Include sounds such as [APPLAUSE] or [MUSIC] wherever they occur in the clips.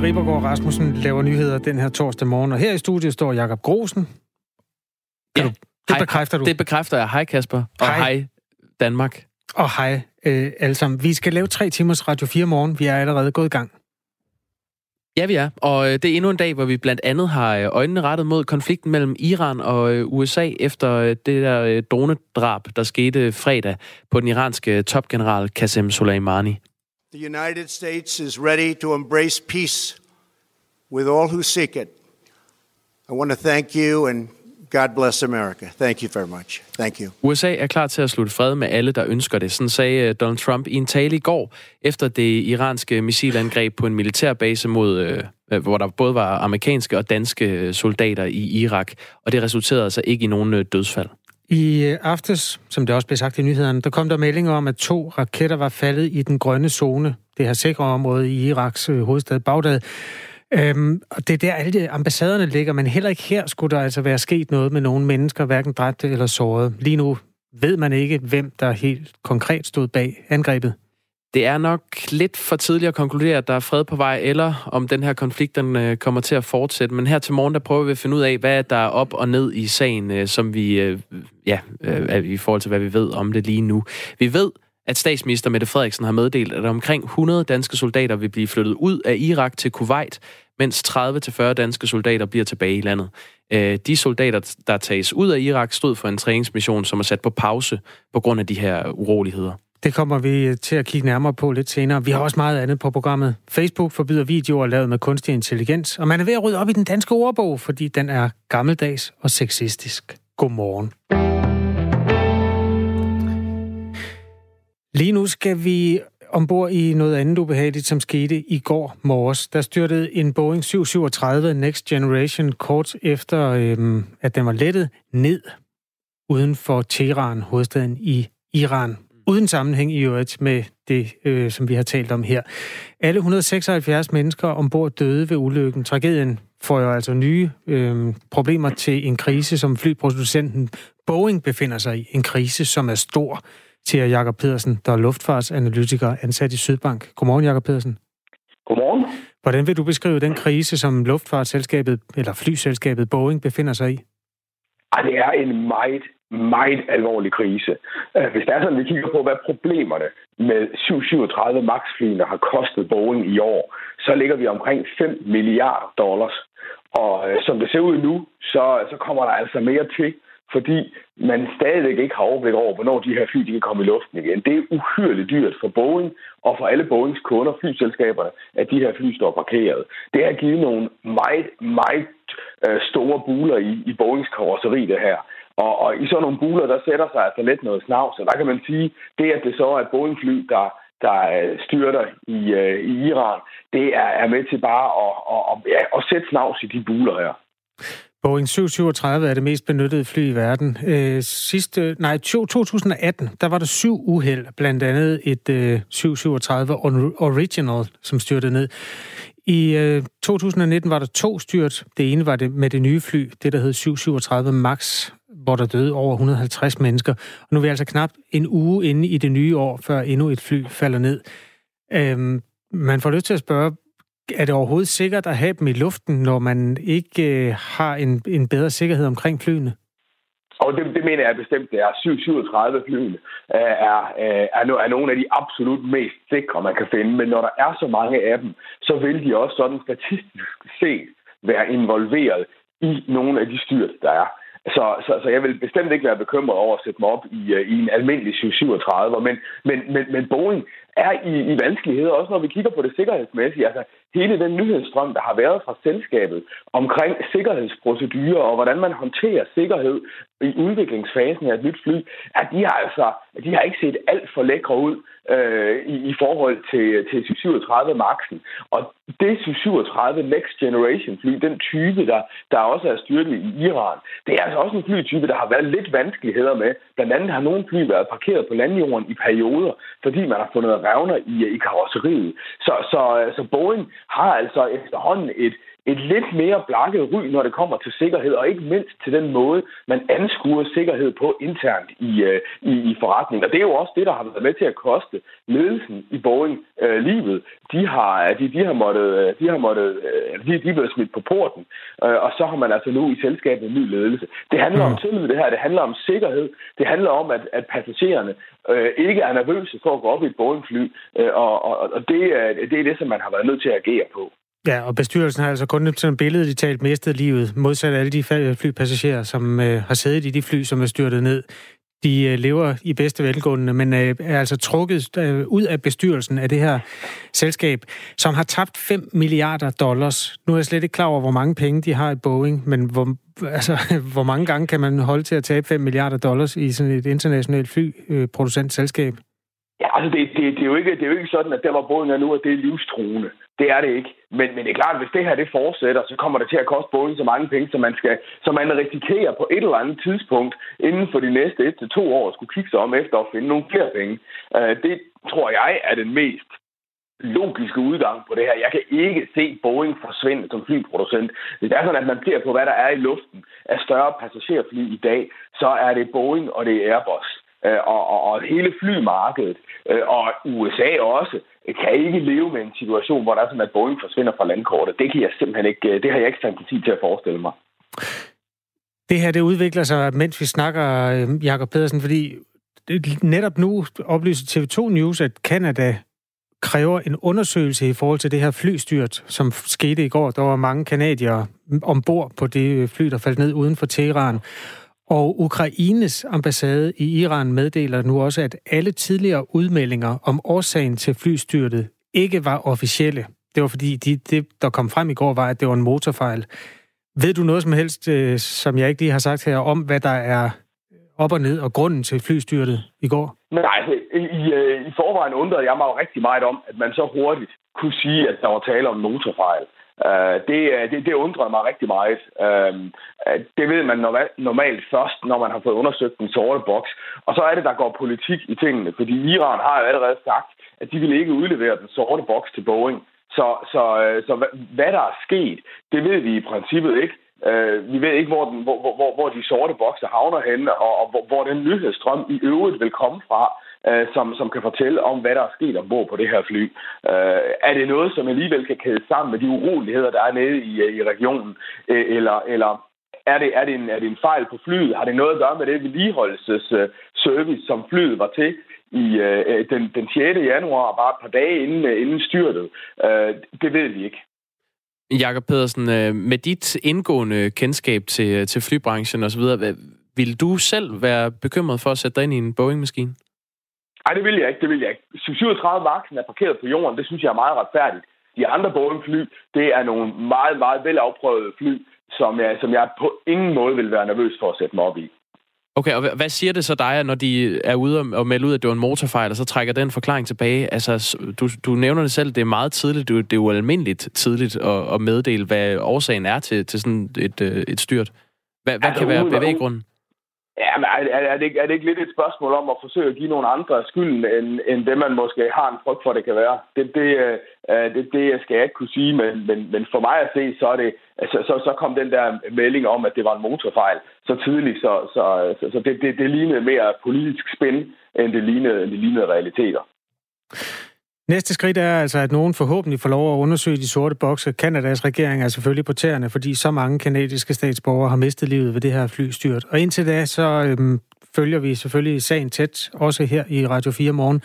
Line Ribergaard Rasmussen laver nyheder den her torsdag morgen, og her i studiet står Jakob Grosen. Kan ja. du, det hej. bekræfter du? Det bekræfter jeg. Hej Kasper, og hej, hej Danmark. Og hej øh, alle sammen. Vi skal lave tre timers Radio 4 morgen. Vi er allerede gået i gang. Ja, vi er. Og øh, det er endnu en dag, hvor vi blandt andet har øh, øjnene rettet mod konflikten mellem Iran og øh, USA efter det der dronedrab, der skete fredag på den iranske topgeneral Qasem Soleimani. The United States is ready to embrace peace with all who seek it. I want to thank you and God bless America. Thank you very much. Thank you. USA er klar til at slutte fred med alle, der ønsker det. Sådan sagde øh, Donald Trump i en tale i går, efter det iranske missilangreb på en militærbase mod øh, øh, hvor der både var amerikanske og danske soldater i Irak, og det resulterede altså ikke i nogen dødsfald. I øh, aftes, som det også blev sagt i nyhederne, der kom der meldinger om, at to raketter var faldet i den grønne zone, det her sikre område i Iraks øh, hovedstad Bagdad. Øhm, og det er der, alle de ambassaderne ligger, men heller ikke her skulle der altså være sket noget med nogen mennesker, hverken dræbte eller såret. Lige nu ved man ikke, hvem der helt konkret stod bag angrebet. Det er nok lidt for tidligt at konkludere, at der er fred på vej, eller om den her konflikt den, øh, kommer til at fortsætte. Men her til morgen, der prøver vi at finde ud af, hvad der er op og ned i sagen, øh, som vi, øh, ja, i forhold til, hvad vi ved om det lige nu. Vi ved, at statsminister Mette Frederiksen har meddelt, at omkring 100 danske soldater vil blive flyttet ud af Irak til Kuwait, mens 30-40 danske soldater bliver tilbage i landet. De soldater, der tages ud af Irak, stod for en træningsmission, som er sat på pause på grund af de her uroligheder. Det kommer vi øh, til at kigge nærmere på lidt senere. Vi har også meget andet på programmet. Facebook forbyder videoer lavet med kunstig intelligens, og man er ved at rydde op i den danske ordbog, fordi den er gammeldags og sexistisk. Godmorgen. Lige nu skal vi ombord i noget andet ubehageligt, som skete i går morges. Der styrtede en Boeing 737 Next Generation kort efter, øhm, at den var lettet ned uden for Teheran, hovedstaden i Iran. Uden sammenhæng i øvrigt med det, øh, som vi har talt om her. Alle 176 mennesker ombord døde ved ulykken. Tragedien får jo altså nye øh, problemer til en krise, som flyproducenten Boeing befinder sig i. En krise, som er stor siger Jakob Pedersen, der er luftfartsanalytiker ansat i Sydbank. Godmorgen, Jakob Pedersen. Godmorgen. Hvordan vil du beskrive den krise, som luftfartsselskabet, eller flyselskabet Boeing befinder sig i? Ej, det er en meget, meget alvorlig krise. Øh, hvis det er sådan, at vi kigger på, hvad problemerne med 737 MAX-flyene har kostet Boeing i år, så ligger vi omkring 5 milliarder dollars. Og øh, som det ser ud nu, så, så kommer der altså mere til fordi man stadigvæk ikke har overblik over, hvornår de her fly de kan komme i luften igen. Det er uhyrligt dyrt for Boeing og for alle Boeings kunder, flyselskaberne, at de her fly står parkeret. Det har givet nogle meget, meget øh, store buler i, i Boeings karosseri, det her. Og, og i sådan nogle buler, der sætter sig altså lidt noget snavs, og der kan man sige, det at det så er et Boeing-fly, der der øh, styrter i, øh, i Iran, det er, er med til bare at, at, at, ja, at sætte snavs i de buler her. Boeing 737 er det mest benyttede fly i verden. Øh, sidste, øh, nej, 2018, der var der syv uheld, blandt andet et øh, 737 Original, som styrtede ned. I øh, 2019 var der to styrt. Det ene var det med det nye fly, det der hed 737 MAX, hvor der døde over 150 mennesker. Og nu er vi altså knap en uge inde i det nye år, før endnu et fly falder ned. Øhm, man får lyst til at spørge, er det overhovedet sikkert at have dem i luften, når man ikke øh, har en, en bedre sikkerhed omkring flyene? Og det, det mener jeg bestemt, det er. 737 flyene øh, er, øh, er, no, er nogle af de absolut mest sikre, man kan finde. Men når der er så mange af dem, så vil de også sådan statistisk set være involveret i nogle af de styrt, der er. Så, så, så jeg vil bestemt ikke være bekymret over at sætte mig op i, øh, i en almindelig 737, men, men, men, men Boeing er i, i vanskeligheder, også når vi kigger på det sikkerhedsmæssige. Altså, hele den nyhedsstrøm, der har været fra selskabet omkring sikkerhedsprocedurer og hvordan man håndterer sikkerhed i udviklingsfasen af et nyt fly, at de har altså de har ikke set alt for lækre ud øh, i, i forhold til, til 37 Max'en. Og det 37 Next Generation fly, den type, der, der også er styrket i Iran, det er altså også en flytype, der har været lidt vanskeligheder med. Blandt andet har nogle fly været parkeret på landjorden i perioder, fordi man har fundet revner i, i karosseriet. Så, så, så Boeing har altså efterhånden et, et lidt mere blakket ry, når det kommer til sikkerhed, og ikke mindst til den måde, man anskuer sikkerhed på internt i, øh, i, i forretningen. Og det er jo også det, der har været med til at koste ledelsen i Boeing øh, livet. De har, de, de har måttet, øh, de har måttet, øh, de, de er blevet smidt på porten, øh, og så har man altså nu i selskabet en ny ledelse. Det handler mm. om tillid, det her. Det handler om sikkerhed. Det handler om, at, at passagererne øh, ikke er nervøse for at gå op i et Boeing-fly, øh, og, og, og det, er, det er det, som man har været nødt til at agere på. Ja, og bestyrelsen har altså kun sådan billede, de talt mistet livet, modsat alle de flypassagerer, som øh, har siddet i de fly, som er styrtet ned. De øh, lever i bedste velgående, men øh, er altså trukket øh, ud af bestyrelsen af det her selskab, som har tabt 5 milliarder dollars. Nu er jeg slet ikke klar over, hvor mange penge de har i Boeing, men hvor, [LAUGHS] altså, hvor mange gange kan man holde til at tabe 5 milliarder dollars i sådan et internationalt flyproducentselskab? Øh, Ja, altså det, det, det, er jo ikke, det er jo ikke sådan, at der hvor Boeing er nu, at det er livstruende. Det er det ikke. Men, men det er klart, at hvis det her det fortsætter, så kommer det til at koste Boeing så mange penge, som man, skal, som man risikerer på et eller andet tidspunkt inden for de næste et til to år skulle kigge sig om efter at finde nogle flere penge. Uh, det tror jeg er den mest logiske udgang på det her. Jeg kan ikke se Boeing forsvinde som flyproducent. Hvis det er sådan, at man ser på, hvad der er i luften af større passagerfly i dag, så er det Boeing og det er Airbus. Øh, og, og, og hele flymarkedet, øh, og USA også, øh, kan ikke leve med en situation, hvor der er sådan, at Boeing forsvinder fra landkortet. Det, kan jeg simpelthen ikke, øh, det har jeg ikke fantasi til at forestille mig. Det her, det udvikler sig, mens vi snakker, Jakob Pedersen, fordi netop nu oplyser TV2 News, at Canada kræver en undersøgelse i forhold til det her flystyrt, som skete i går. Der var mange kanadier ombord på det fly, der faldt ned uden for Teheran. Og Ukraines ambassade i Iran meddeler nu også, at alle tidligere udmeldinger om årsagen til flystyrtet ikke var officielle. Det var fordi, de, det, der kom frem i går, var, at det var en motorfejl. Ved du noget som helst, øh, som jeg ikke lige har sagt her, om hvad der er op og ned og grunden til flystyrtet i går? Nej, i, i øh, forvejen undrede jeg mig jo rigtig meget om, at man så hurtigt kunne sige, at der var tale om motorfejl. Øh, det, øh, det, det undrede mig rigtig meget. Uh, det ved man normalt først, når man har fået undersøgt den sorte boks. Og så er det, der går politik i tingene, fordi Iran har jo allerede sagt, at de vil ikke udlevere den sorte boks til Boeing. Så, så, øh, så hvad der er sket, det ved vi i princippet ikke. Uh, vi ved ikke, hvor, den, hvor, hvor, hvor de sorte bokser havner henne, og, og hvor, hvor den nyhedsstrøm i øvrigt vil komme fra øh, som, som kan fortælle om, hvad der er sket ombord på det her fly. Øh, er det noget, som alligevel kan kæde sammen med de uroligheder, der er nede i, øh, i regionen? Øh, eller, eller er det, er, det en, er det en fejl på flyet? Har det noget at gøre med det vedligeholdelsesservice, som flyet var til i øh, den, den 6. januar, bare et par dage inden, øh, inden styrtet? Øh, det ved vi ikke. Jakob Pedersen, øh, med dit indgående kendskab til, til flybranchen osv., vil du selv være bekymret for at sætte dig ind i en Boeing-maskine? Nej, det vil jeg ikke. Det vil jeg ikke. 37 vaksen er parkeret på jorden. Det synes jeg er meget retfærdigt. De andre Boeing-fly, det er nogle meget, meget velafprøvede fly, som jeg, som jeg på ingen måde vil være nervøs for at sætte mig op i. Okay, og hvad siger det så dig, når de er ude og melde ud, at det var en motorfejl, og så trækker den forklaring tilbage? Altså, du, du nævner det selv, det er meget tidligt, det er jo almindeligt tidligt at, at meddele, hvad årsagen er til, til sådan et, øh, et styrt. Hvad, hvad altså, kan være bevæggrunden? Ja, men er, er, det, er det ikke lidt et spørgsmål om at forsøge at give nogle andre skylden, end, end det, man måske har en frygt for, det kan være? Det, det, øh, det, det skal jeg ikke kunne sige, men, men, men for mig at se, så, er det, altså, så, så kom den der melding om, at det var en motorfejl så tidligt, så, så, så, så det, det, det lignede mere politisk spænd, end det lignede, det lignede realiteter. Næste skridt er altså, at nogen forhåbentlig får lov at undersøge de sorte bokse. Kanadas regering er selvfølgelig på tæerne, fordi så mange kanadiske statsborgere har mistet livet ved det her flystyrt. Og indtil da, så øhm, følger vi selvfølgelig sagen tæt, også her i Radio 4 morgen.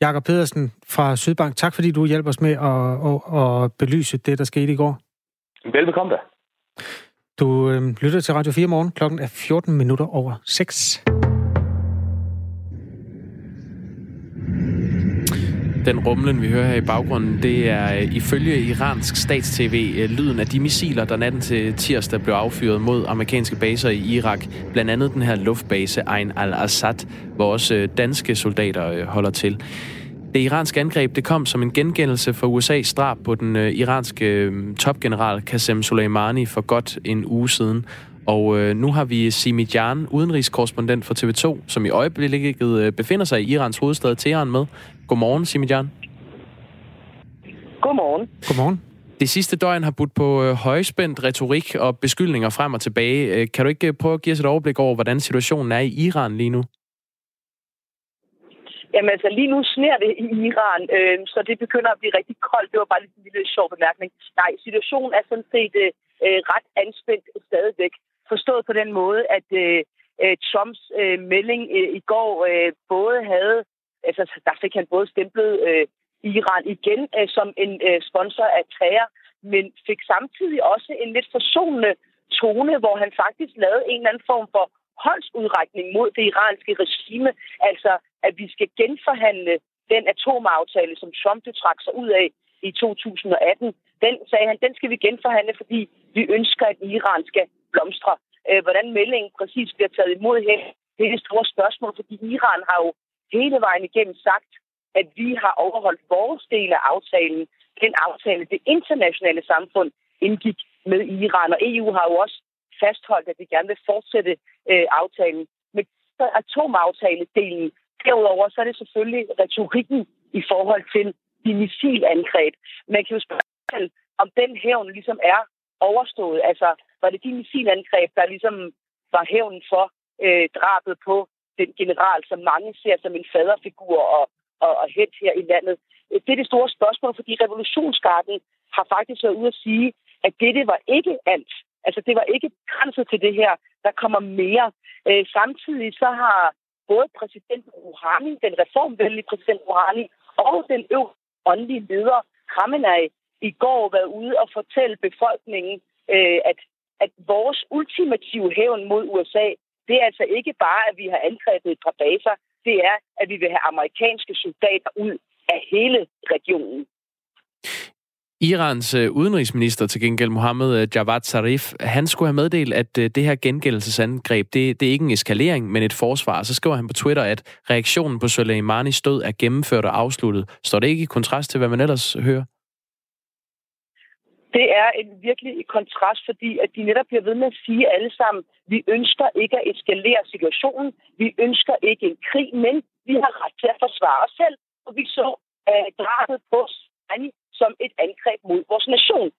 Jakob Pedersen fra Sydbank, tak fordi du hjælper os med at, at, at belyse det, der skete i går. Velbekomme da. Du øhm, lytter til Radio 4 morgen. Klokken er 14 minutter over 6. Den rumlen, vi hører her i baggrunden, det er øh, ifølge iransk statstv øh, lyden af de missiler, der natten til tirsdag blev affyret mod amerikanske baser i Irak. Blandt andet den her luftbase Ain al-Assad, hvor også øh, danske soldater holder til. Det iranske angreb det kom som en gengældelse for USA's drab på den iranske topgeneral Qasem Soleimani for godt en uge siden. Og øh, nu har vi Simi Jan, udenrigskorrespondent for TV2, som i øjeblikket øh, befinder sig i Irans hovedstad Teheran med. Godmorgen, Simi Jan. Godmorgen. Godmorgen. Det sidste døgn har budt på øh, højspændt retorik og beskyldninger frem og tilbage. Øh, kan du ikke prøve at give os et overblik over, hvordan situationen er i Iran lige nu? Jamen altså, lige nu sner det i Iran, øh, så det begynder at blive rigtig koldt. Det var bare lidt en lille sjov bemærkning. Nej, situationen er sådan set øh, øh ret anspændt stadigvæk. Forstået på den måde, at øh, Trumps øh, melding øh, i går øh, både havde, altså der fik han både stemplet øh, Iran igen øh, som en øh, sponsor af terror, men fik samtidig også en lidt forsonende tone, hvor han faktisk lavede en eller anden form for håndsudrækning mod det iranske regime, altså at vi skal genforhandle den atomaftale, som Trump det trak sig ud af i 2018. Den, sagde han, den skal vi genforhandle, fordi vi ønsker, at Iran skal blomstre. Øh, hvordan meldingen præcis bliver taget imod her, det er et stort spørgsmål, fordi Iran har jo hele vejen igennem sagt, at vi har overholdt vores del af aftalen, den aftale, det internationale samfund indgik med Iran, og EU har jo også fastholdt, at vi gerne vil fortsætte øh, aftalen. Men atomaftale-delen, derudover så er det selvfølgelig retorikken i forhold til de missilangreb. Man kan jo spørge, om den hævn ligesom er overstået. Altså, var det de missilangreb, der ligesom var hævn for øh, drabet på den general, som mange ser som en faderfigur og, og, og helt her i landet? Øh, det er det store spørgsmål, fordi revolutionsgarden har faktisk været ude at sige, at dette var ikke alt. Altså, det var ikke grænset til det her. Der kommer mere. Øh, samtidig så har både præsident Rouhani, den reformvenlige præsident Rouhani, og den øvrige åndelige leder, Khamenei, i går været ude og fortælle befolkningen, øh, at, at vores ultimative hævn mod USA, det er altså ikke bare, at vi har angrebet et par baser, det er, at vi vil have amerikanske soldater ud af hele regionen. Irans øh, udenrigsminister til gengæld, Mohammed øh, Javad Zarif, han skulle have meddelt, at øh, det her gengældelsesangreb, det, det er ikke en eskalering, men et forsvar. Så skriver han på Twitter, at reaktionen på Soleimanis død er gennemført og afsluttet. Står det ikke i kontrast til, hvad man ellers hører? Det er en virkelig kontrast, fordi at de netop bliver ved med at sige alle sammen, vi ønsker ikke at eskalere situationen, vi ønsker ikke en krig, men vi har ret til at forsvare os selv. Og vi så uh, drabet på Sani som et angreb mod vores nation.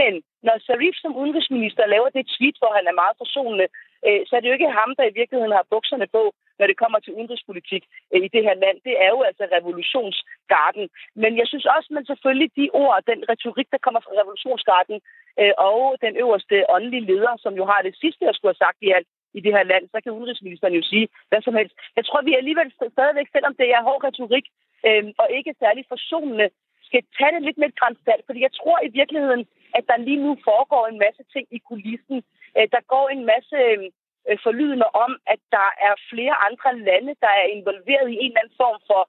Men når Sharif som udenrigsminister laver det tweet, hvor han er meget forsonende, øh, så er det jo ikke ham, der i virkeligheden har bukserne på, når det kommer til udenrigspolitik øh, i det her land. Det er jo altså revolutionsgarden. Men jeg synes også, at selvfølgelig de ord, den retorik, der kommer fra revolutionsgarden, øh, og den øverste åndelige leder, som jo har det sidste, jeg skulle have sagt i alt, i det her land, så kan udenrigsministeren jo sige hvad som helst. Jeg tror, vi alligevel stadigvæk, selvom det er hård retorik, øh, og ikke særlig forsonende, skal tage det lidt med et grænsalt, fordi jeg tror i virkeligheden, at der lige nu foregår en masse ting i kulissen. Øh, der går en masse øh, øh, forlydende om, at der er flere andre lande, der er involveret i en eller anden form for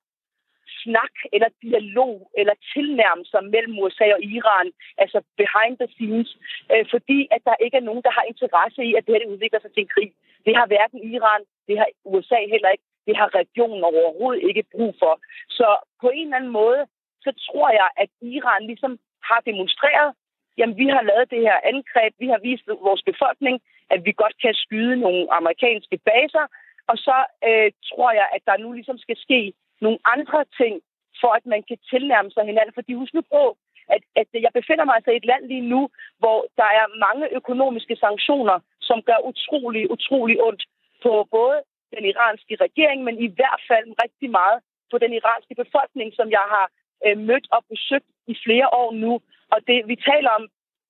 snak eller dialog eller tilnærmelser mellem USA og Iran, altså behind the scenes, øh, fordi at der ikke er nogen, der har interesse i, at det her det udvikler sig til en krig. Det har hverken Iran, det har USA heller ikke, det har regionen overhovedet ikke brug for. Så på en eller anden måde, så tror jeg, at Iran ligesom har demonstreret, jamen vi har lavet det her angreb, vi har vist vores befolkning, at vi godt kan skyde nogle amerikanske baser, og så øh, tror jeg, at der nu ligesom skal ske nogle andre ting, for at man kan tilnærme sig hinanden. Fordi husk nu på, at, at jeg befinder mig altså i et land lige nu, hvor der er mange økonomiske sanktioner, som gør utrolig, utrolig ondt på både den iranske regering, men i hvert fald rigtig meget på den iranske befolkning, som jeg har øh, mødt og besøgt i flere år nu. Og det, vi taler om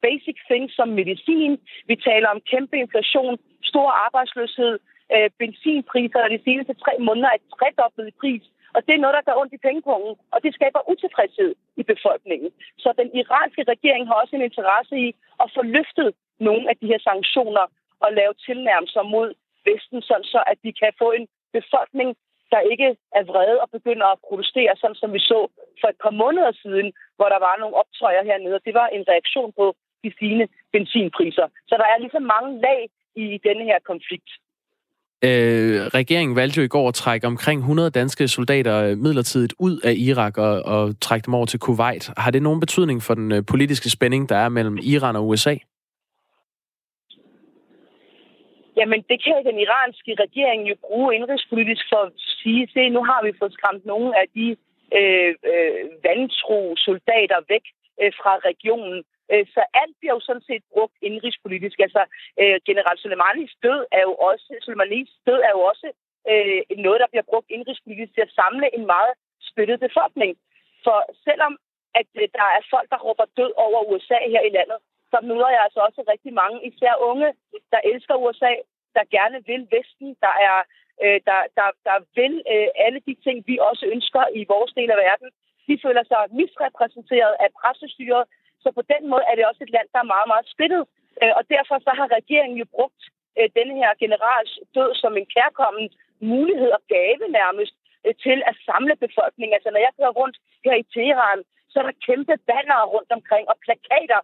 basic things som medicin, vi taler om kæmpe inflation, stor arbejdsløshed, øh, benzinpriser, og de seneste tre måneder er tredoblet i pris. Og det er noget, der gør ondt i pengepungen, og det skaber utilfredshed i befolkningen. Så den iranske regering har også en interesse i at få løftet nogle af de her sanktioner og lave tilnærmelser mod Vesten, sådan så at de kan få en befolkning, der ikke er vrede og begynder at protestere, sådan som vi så for et par måneder siden, hvor der var nogle optøjer hernede. Det var en reaktion på de fine benzinpriser. Så der er ligesom mange lag i denne her konflikt. Øh, regeringen valgte jo i går at trække omkring 100 danske soldater midlertidigt ud af Irak og, og trække dem over til Kuwait. Har det nogen betydning for den øh, politiske spænding, der er mellem Iran og USA? Jamen, det kan den iranske regering jo bruge indrigspolitisk for at sige, se, nu har vi fået skræmt nogle af de øh, øh, vantro soldater væk øh, fra regionen. Øh, så alt bliver jo sådan set brugt indrigspolitisk. Altså, øh, general Soleimanis død er jo også, Soleimanis død er jo også øh, noget, der bliver brugt indrigspolitisk til at samle en meget splittet befolkning. For selvom at øh, der er folk, der råber død over USA her i landet, så møder jeg altså også rigtig mange, især unge, der elsker USA, der gerne vil Vesten, der er øh, der, der, der vil øh, alle de ting, vi også ønsker i vores del af verden. De føler sig misrepræsenteret af pressestyret, så på den måde er det også et land, der er meget, meget splittet. Øh, og derfor så har regeringen jo brugt øh, denne her generals død som en kærkommen mulighed og gave nærmest øh, til at samle befolkningen. Altså når jeg kører rundt her i Teheran, så er der kæmpe bannere rundt omkring og plakater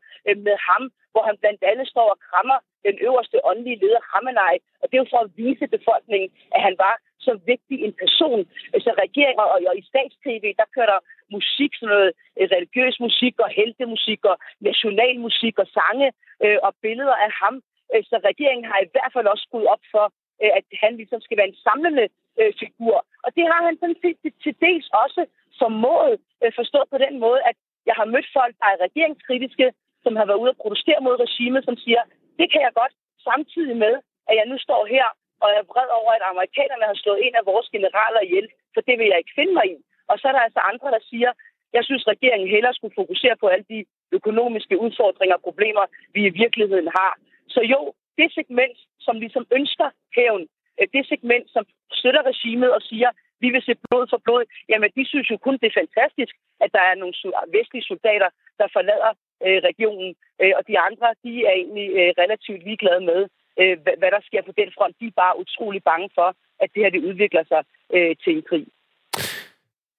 med ham, hvor han blandt andet står og krammer den øverste åndelige leder, Khamenei. Og det er jo for at vise befolkningen, at han var så vigtig en person. Så regeringer og, og i statstv, der kører der musik, sådan noget øh, religiøs musik og heltemusik og nationalmusik og sange øh, og billeder af ham. Øh, så regeringen har i hvert fald også skudt op for, øh, at han ligesom skal være en samlende øh, figur. Og det har han sådan set til dels også formået øh, forstået på den måde, at jeg har mødt folk, der er regeringskritiske, som har været ude og protestere mod regimet, som siger, det kan jeg godt, samtidig med, at jeg nu står her og er vred over, at amerikanerne har slået en af vores generaler ihjel, for det vil jeg ikke finde mig i. Og så er der altså andre, der siger, jeg synes, regeringen hellere skulle fokusere på alle de økonomiske udfordringer og problemer, vi i virkeligheden har. Så jo, det segment, som ligesom ønsker hævn, øh, det segment, som støtter regimet og siger, vi vil se blod for blod, jamen de synes jo kun, det er fantastisk, at der er nogle vestlige soldater, der forlader øh, regionen, øh, og de andre, de er egentlig øh, relativt ligeglade med, øh, hvad, hvad der sker på den front. De er bare utrolig bange for, at det her det udvikler sig øh, til en krig.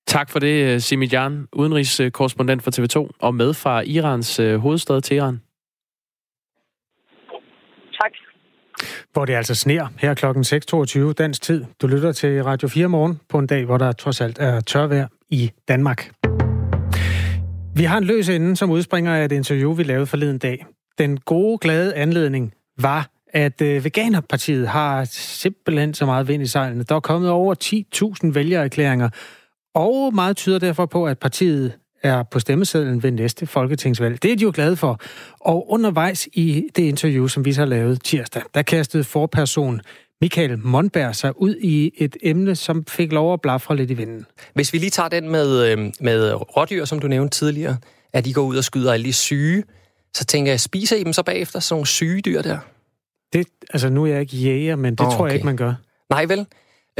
Tak for det, øh, Simi Jan, udenrigskorrespondent for TV2, og med fra Irans øh, hovedstad Teheran. Tak. Hvor det altså sner her klokken 6.22 dansk tid. Du lytter til Radio 4 morgen på en dag, hvor der trods alt er tørvejr i Danmark. Vi har en løs ende, som udspringer af et interview, vi lavede forleden dag. Den gode, glade anledning var, at øh, Veganerpartiet har simpelthen så meget vind i sejlene. Der er kommet over 10.000 vælgererklæringer, og meget tyder derfor på, at partiet er på stemmesedlen ved næste folketingsvalg. Det er de jo glade for. Og undervejs i det interview, som vi har lavet tirsdag, der kastede forperson Michael Monberg sig ud i et emne, som fik lov at blafre lidt i vinden. Hvis vi lige tager den med, øh, med rådyr, som du nævnte tidligere, at de går ud og skyder alle de syge, så tænker jeg, spiser I dem så bagefter, sådan nogle syge dyr der? Det, altså nu er jeg ikke jæger, men det oh, okay. tror jeg ikke, man gør. Nej vel?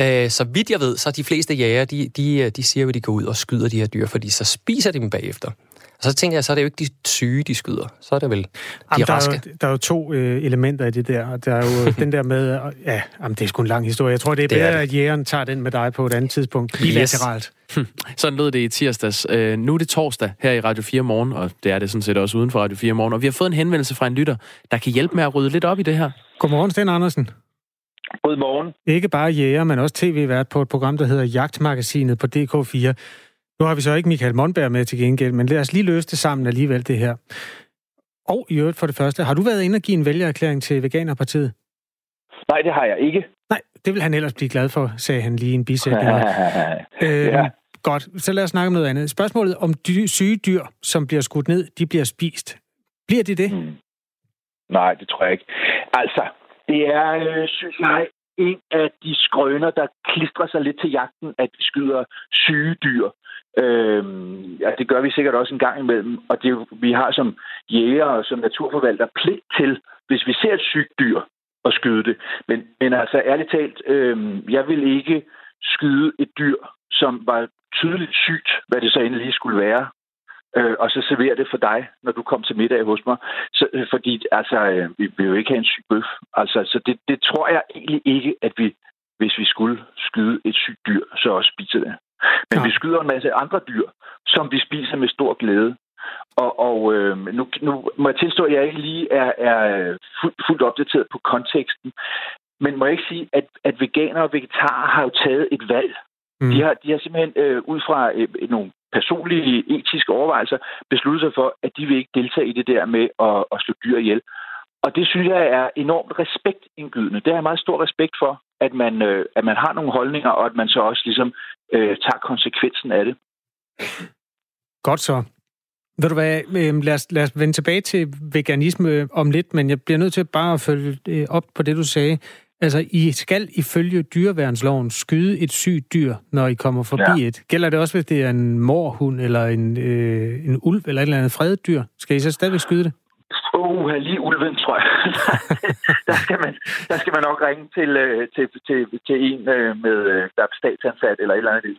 Øh, så vidt jeg ved, så de fleste jæger, de, de, de siger jo, at de går ud og skyder de her dyr, fordi så spiser de dem bagefter. Og så tænker jeg, så er det jo ikke de syge, de skyder. Så er det vel de jamen, raske. Der er, jo, der er jo to øh, elementer i det der. Der er jo [LAUGHS] den der med... Ja, jamen, det er sgu en lang historie. Jeg tror, det er det bedre, er det. at jægeren tager den med dig på et andet tidspunkt. Bilateralt. Yes. [LAUGHS] Sådan lød det i tirsdags. Øh, nu er det torsdag her i Radio 4 Morgen, og det er det sådan set også uden for Radio 4 Morgen. Og vi har fået en henvendelse fra en lytter, der kan hjælpe med at rydde lidt op i det her. Godmorgen, Sten Andersen. Godmorgen. Ikke bare jæger, men også tv-vært på et program, der hedder Jagtmagasinet på DK4. Nu har vi så ikke Michael Monberg med til gengæld, men lad os lige løse det sammen alligevel, det her. Og i øvrigt for det første, har du været inde og give en vælgererklæring til Veganerpartiet? Nej, det har jeg ikke. Nej, det vil han ellers blive glad for, sagde han lige en bisætning. [LAUGHS] øh, ja. Godt, så lad os snakke om noget andet. Spørgsmålet om dy- syge dyr, som bliver skudt ned, de bliver spist. Bliver de det? Hmm. Nej, det tror jeg ikke. Altså, det er, øh, synes jeg, en af de skrøner, der klistrer sig lidt til jagten, at vi skyder syge dyr. Øhm, ja, det gør vi sikkert også en gang imellem, og det, vi har som jæger og som naturforvalter pligt til, hvis vi ser et sygt dyr, at skyde det. Men, men altså ærligt talt, øhm, jeg vil ikke skyde et dyr, som var tydeligt sygt, hvad det så endelig skulle være, øh, og så servere det for dig, når du kom til middag hos mig. Så, øh, fordi altså, øh, vi vil jo ikke have en syg bøf. Altså, så det, det tror jeg egentlig ikke, at vi, hvis vi skulle skyde et sygt dyr, så også spiser det. Men ja. vi skyder en masse andre dyr, som vi spiser med stor glæde. Og, og øh, nu, nu må jeg tilstå, at jeg ikke lige er, er fuldt, fuldt opdateret på konteksten. Men må jeg ikke sige, at, at veganere og vegetarer har jo taget et valg. Mm. De, har, de har simpelthen øh, ud fra øh, nogle personlige etiske overvejelser besluttet sig for, at de vil ikke deltage i det der med at, at slå dyr ihjel. Og det synes jeg er enormt respektindgydende. Det er jeg meget stor respekt for, at man, øh, at man har nogle holdninger, og at man så også ligesom øh, tager konsekvensen af det. Godt så. Ved du hvad, øh, lad os, lad os vende tilbage til veganisme om lidt, men jeg bliver nødt til bare at følge øh, op på det, du sagde. Altså, I skal ifølge dyreværnsloven skyde et sygt dyr, når I kommer forbi ja. et. Gælder det også, hvis det er en morhund eller en, øh, en ulv eller et eller andet fredet dyr? Skal I så stadigvæk skyde det? Uh, lige ulven, tror jeg. [LAUGHS] der, skal man, der skal man nok ringe til, øh, til, til, til en, øh, med, øh, der er statsansat eller et eller andet.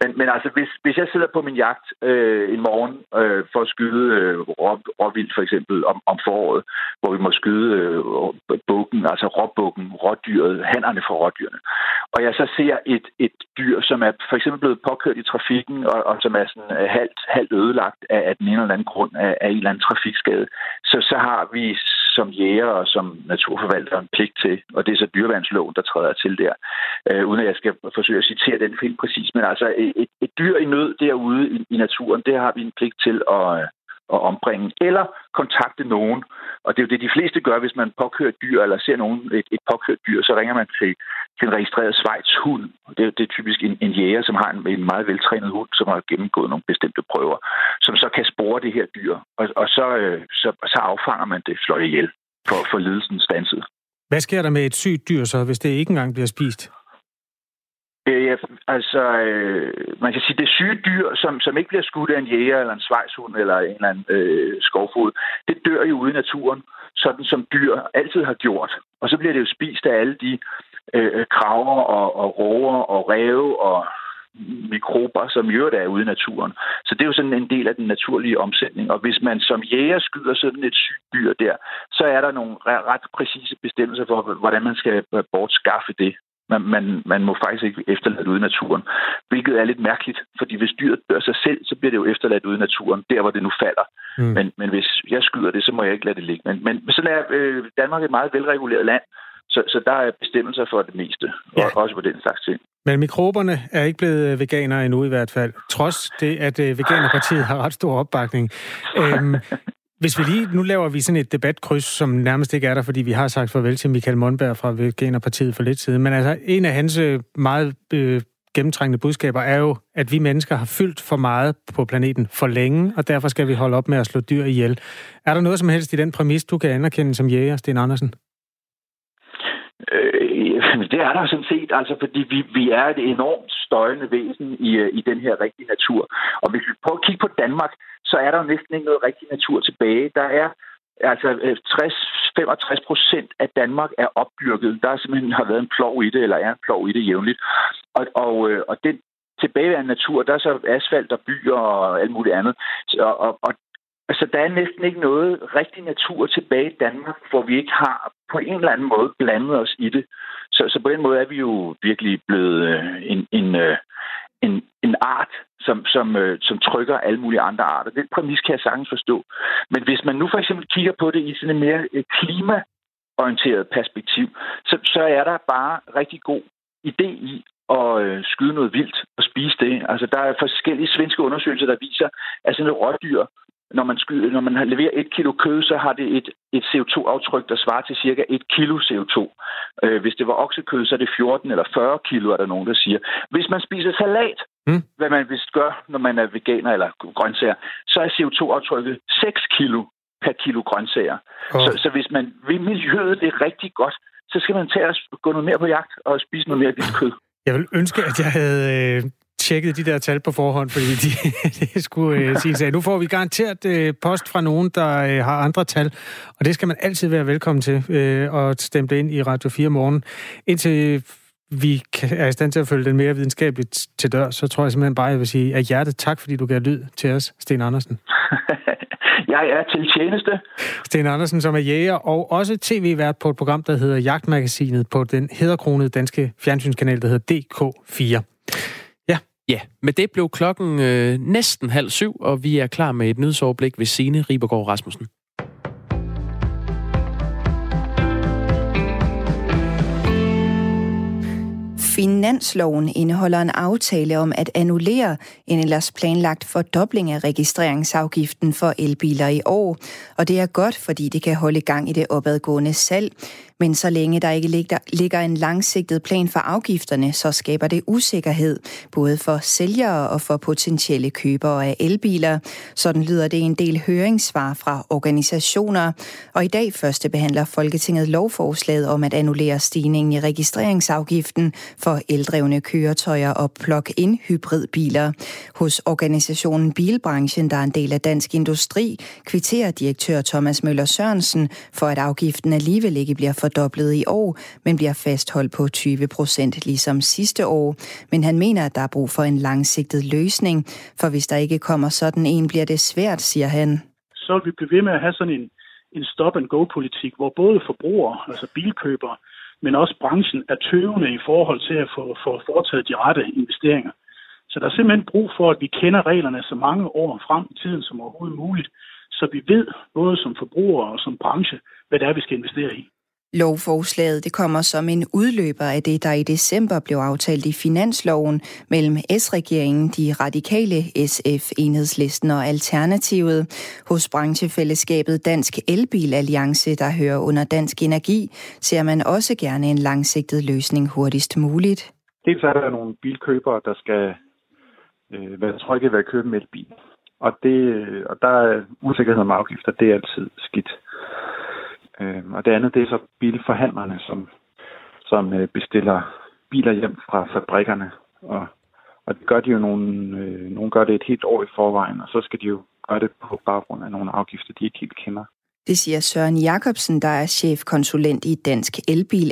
Men, men altså, hvis, hvis jeg sidder på min jagt øh, en morgen øh, for at skyde øh, rå, råvild, for eksempel, om, om foråret, hvor vi må skyde øh, bukken, altså råbukken, rådyret, hannerne for rådyrene, og jeg så ser et, et dyr, som er for eksempel blevet påkørt i trafikken, og, og som er sådan halvt, halvt ødelagt af, af den ene eller anden grund af, af en eller anden trafikskade, så, så har vi som jæger og som naturforvalter en pligt til, og det er så dyreværnsloven, der træder til der, øh, uden at jeg skal forsøge at citere den helt præcis, men altså et, et dyr i nød derude i, i naturen, det har vi en pligt til at, at ombringe, eller kontakte nogen. Og det er jo det, de fleste gør, hvis man påkører et dyr, eller ser nogen et, et påkørt dyr, så ringer man til, til en registreret Schweiz hund. Det, det er typisk en, en jæger, som har en, en meget veltrænet hund, som har gennemgået nogle bestemte prøver, som så kan spore det her dyr, og, og så, øh, så, så affanger man det, slår ihjel, for, for lidelsen stanset. Hvad sker der med et sygt dyr så, hvis det ikke engang bliver spist? Øh, altså, øh, man kan sige, det syge dyr, som, som ikke bliver skudt af en jæger eller en svejshund eller en eller anden øh, skovfod, det dør jo ude i naturen, sådan som dyr altid har gjort. Og så bliver det jo spist af alle de øh, kraver og, og roer og ræve og mikrober, som jo er ude i naturen. Så det er jo sådan en del af den naturlige omsætning. Og hvis man som jæger skyder sådan et sygt dyr der, så er der nogle ret præcise bestemmelser for, hvordan man skal bortskaffe det. Man, man, man må faktisk ikke efterlade det ude i naturen, hvilket er lidt mærkeligt, fordi hvis dyret dør sig selv, så bliver det jo efterladt ude i naturen, der hvor det nu falder. Mm. Men, men hvis jeg skyder det, så må jeg ikke lade det ligge. Men, men sådan er øh, Danmark et meget velreguleret land, så, så der er bestemmelser for det meste, ja. og også på den slags ting. Men mikroberne er ikke blevet veganere endnu i hvert fald, trods det, at øh, Veganerpartiet har ret stor opbakning. [LAUGHS] Øhm, hvis vi lige, nu laver vi sådan et debatkryds, som nærmest ikke er der, fordi vi har sagt farvel til Michael Monberg fra Veganerpartiet for lidt siden. Men altså, en af hans øh, meget øh, gennemtrængende budskaber er jo, at vi mennesker har fyldt for meget på planeten for længe, og derfor skal vi holde op med at slå dyr ihjel. Er der noget som helst i den præmis, du kan anerkende som jæger, Sten Andersen? Øh, [LAUGHS] det er der sådan set, altså fordi vi, vi er et enormt støjende væsen i, øh, i den her rigtige natur. Og hvis vi prøver at kigge på Danmark, så er der jo næsten ikke noget rigtig natur tilbage. Der er altså øh, 60-65 procent af Danmark er opdyrket. Der simpelthen har været en plov i det, eller er en plov i det jævnligt. Og, og, øh, og den tilbageværende natur, der er så asfalt og byer og alt muligt andet. Og, og, og Altså, der er næsten ikke noget rigtig natur tilbage i Danmark, hvor vi ikke har på en eller anden måde blandet os i det. Så, så på den måde er vi jo virkelig blevet øh, en, en, øh, en, en art, som, som, øh, som trykker alle mulige andre arter. Den præmis kan jeg sagtens forstå. Men hvis man nu for eksempel kigger på det i sådan en mere klimaorienteret perspektiv, så, så er der bare rigtig god idé i at øh, skyde noget vildt og spise det. Altså, der er forskellige svenske undersøgelser, der viser, at sådan et rådyr når man, skyder, når man leverer et kilo kød, så har det et, et CO2-aftryk, der svarer til cirka et kilo CO2. Øh, hvis det var oksekød, så er det 14 eller 40 kilo, er der nogen, der siger. Hvis man spiser salat, mm. hvad man vist gør, når man er veganer eller grøntsager, så er CO2-aftrykket 6 kilo per kilo grøntsager. Oh. Så, så hvis man vil miljøet det rigtig godt, så skal man tage og gå noget mere på jagt og spise noget mere af dit kød. Jeg vil ønske, at jeg havde øh, tjekket de der tal på forhånd, fordi de, [LAUGHS] de skulle øh, [LAUGHS] sige, at nu får vi garanteret øh, post fra nogen, der øh, har andre tal, og det skal man altid være velkommen til øh, at stemple ind i Radio 4 morgen. Indtil vi er i stand til at følge den mere videnskabeligt til dør, så tror jeg simpelthen bare, at jeg vil sige af hjertet tak, fordi du gav lyd til os, Sten Andersen. [LAUGHS] jeg er til tjeneste. Sten Andersen, som er jæger og også tv-vært på et program, der hedder Jagtmagasinet på den hedderkronede danske fjernsynskanal, der hedder DK4. Ja, med det blev klokken øh, næsten halv syv, og vi er klar med et nyhedsoverblik ved Sine Ribergaard Rasmussen. Finansloven indeholder en aftale om at annullere en ellers planlagt fordobling af registreringsafgiften for elbiler i år. Og det er godt, fordi det kan holde gang i det opadgående salg. Men så længe der ikke ligger en langsigtet plan for afgifterne, så skaber det usikkerhed, både for sælgere og for potentielle købere af elbiler. Sådan lyder det en del høringssvar fra organisationer. Og i dag første behandler Folketinget lovforslaget om at annullere stigningen i registreringsafgiften for eldrevne køretøjer og plug-in hybridbiler. Hos organisationen Bilbranchen, der er en del af Dansk Industri, kvitterer direktør Thomas Møller Sørensen for, at afgiften alligevel ikke bliver fordoblet i år, men bliver fastholdt på 20 procent ligesom sidste år. Men han mener, at der er brug for en langsigtet løsning, for hvis der ikke kommer sådan en, bliver det svært, siger han. Så vil vi blive ved med at have sådan en, en stop-and-go-politik, hvor både forbrugere, altså bilkøbere, men også branchen er tøvende i forhold til at få, få foretaget de rette investeringer. Så der er simpelthen brug for, at vi kender reglerne så mange år frem i tiden som overhovedet muligt, så vi ved, både som forbrugere og som branche, hvad det er, vi skal investere i. Lovforslaget det kommer som en udløber af det, der i december blev aftalt i finansloven mellem S-regeringen, de radikale SF, Enhedslisten og Alternativet. Hos branchefællesskabet Dansk Elbil Alliance, der hører under Dansk Energi, ser man også gerne en langsigtet løsning hurtigst muligt. Dels er der nogle bilkøbere, der skal øh, være trygge ved at købe en elbil. Og, det, og der er usikkerhed om afgifter, det er altid skidt. Øh, og det andet, det er så bilforhandlerne, som, som øh, bestiller biler hjem fra fabrikkerne. Og, og det gør de jo nogle, øh, nogle gør det et helt år i forvejen, og så skal de jo gøre det på baggrund af nogle afgifter, de ikke helt kender. Det siger Søren Jakobsen, der er chefkonsulent i Dansk Elbil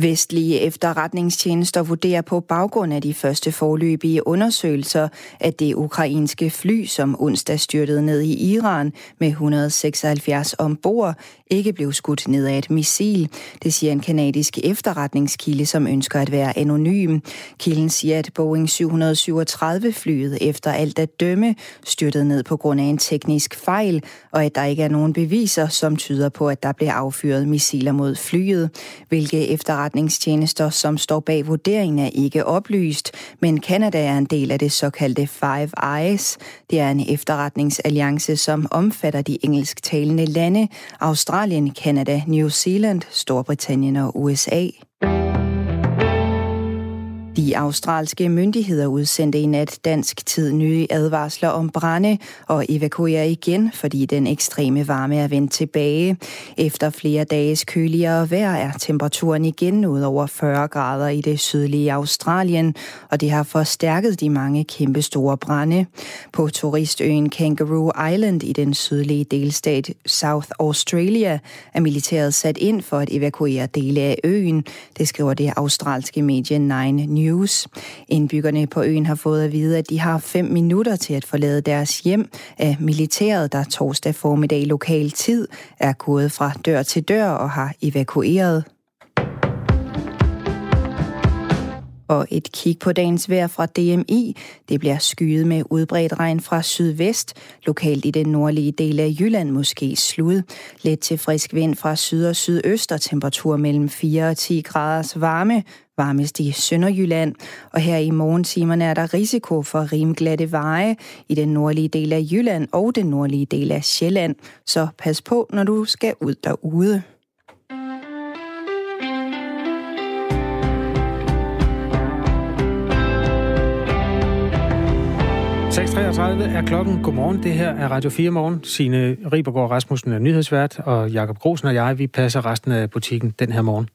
Vestlige efterretningstjenester vurderer på baggrund af de første forløbige undersøgelser, at det ukrainske fly, som onsdag styrtede ned i Iran med 176 ombord, ikke blev skudt ned af et missil. Det siger en kanadisk efterretningskilde, som ønsker at være anonym. Kilden siger, at Boeing 737-flyet efter alt at dømme styrtede ned på grund af en teknisk fejl, og at der ikke er nogen beviser, som tyder på, at der blev affyret missiler mod flyet, hvilke efterretningstjenester som står bag vurderingen, er ikke oplyst, men Kanada er en del af det såkaldte Five Eyes. Det er en efterretningsalliance, som omfatter de engelsktalende lande, Australien, Australien, Kanada, New Zealand, Storbritannien og USA. De australske myndigheder udsendte i nat dansk tid nye advarsler om brænde og evakuerer igen, fordi den ekstreme varme er vendt tilbage. Efter flere dages køligere vejr er temperaturen igen ud over 40 grader i det sydlige Australien, og det har forstærket de mange kæmpe store brænde. På turistøen Kangaroo Island i den sydlige delstat South Australia er militæret sat ind for at evakuere dele af øen. Det skriver det australske medie Nine News News. Indbyggerne på øen har fået at vide, at de har fem minutter til at forlade deres hjem af militæret, der torsdag formiddag lokal tid er gået fra dør til dør og har evakueret og et kig på dagens vejr fra DMI. Det bliver skyet med udbredt regn fra sydvest, lokalt i den nordlige del af Jylland måske slud. Let til frisk vind fra syd og sydøst og temperatur mellem 4 og 10 graders varme, varmest i Sønderjylland. Og her i morgentimerne er der risiko for rimglatte veje i den nordlige del af Jylland og den nordlige del af Sjælland. Så pas på, når du skal ud derude. 6.33 er klokken. Godmorgen. Det her er Radio 4 Morgen. Signe Ribergaard Rasmussen er nyhedsvært, og Jakob Grosen og jeg, vi passer resten af butikken den her morgen.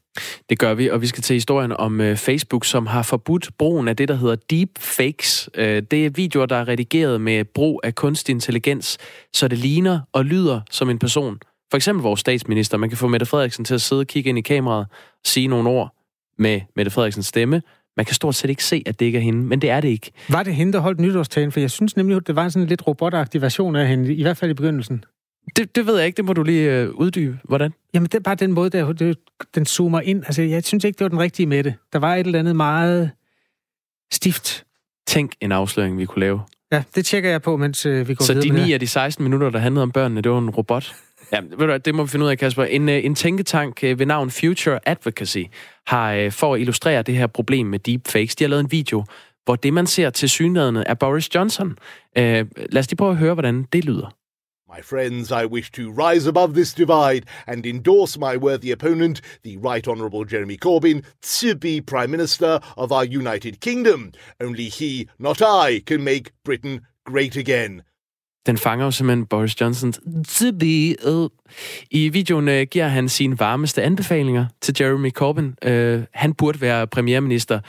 Det gør vi, og vi skal til historien om øh, Facebook, som har forbudt brugen af det, der hedder deepfakes. Uh, det er videoer, der er redigeret med brug af kunstig intelligens, så det ligner og lyder som en person. For eksempel vores statsminister. Man kan få Mette Frederiksen til at sidde og kigge ind i kameraet, sige nogle ord med Mette Frederiksens stemme, man kan stort set ikke se, at det ikke er hende, men det er det ikke. Var det hende, der holdt nytårstalen? For jeg synes nemlig, at det var en sådan lidt robotagtig version af hende, i hvert fald i begyndelsen. Det, det ved jeg ikke, det må du lige øh, uddybe. Hvordan? Jamen, det er bare den måde, der, det, den zoomer ind. Altså, jeg synes ikke, det var den rigtige med det. Der var et eller andet meget stift. Tænk en afsløring, vi kunne lave. Ja, det tjekker jeg på, mens øh, vi går Så videre de 9 af de 16 minutter, der handlede om børnene, det var en robot? Ja, ved du, det må vi finde ud af, Kasper. En, øh, en tænketank øh, ved navn Future Advocacy har øh, for at illustrere det her problem med deepfakes, de har lavet en video, hvor det, man ser til synlædende, er Boris Johnson. Uh, lad os lige prøve at høre, hvordan det lyder. My friends, I wish to rise above this divide and endorse my worthy opponent, the Right Honourable Jeremy Corbyn, to be Prime Minister of our United Kingdom. Only he, not I, can make Britain great again. Den fanger jo simpelthen Boris Johnson. I videoen øh, giver han sine varmeste anbefalinger til Jeremy Corbyn. Øh, han burde være premierminister.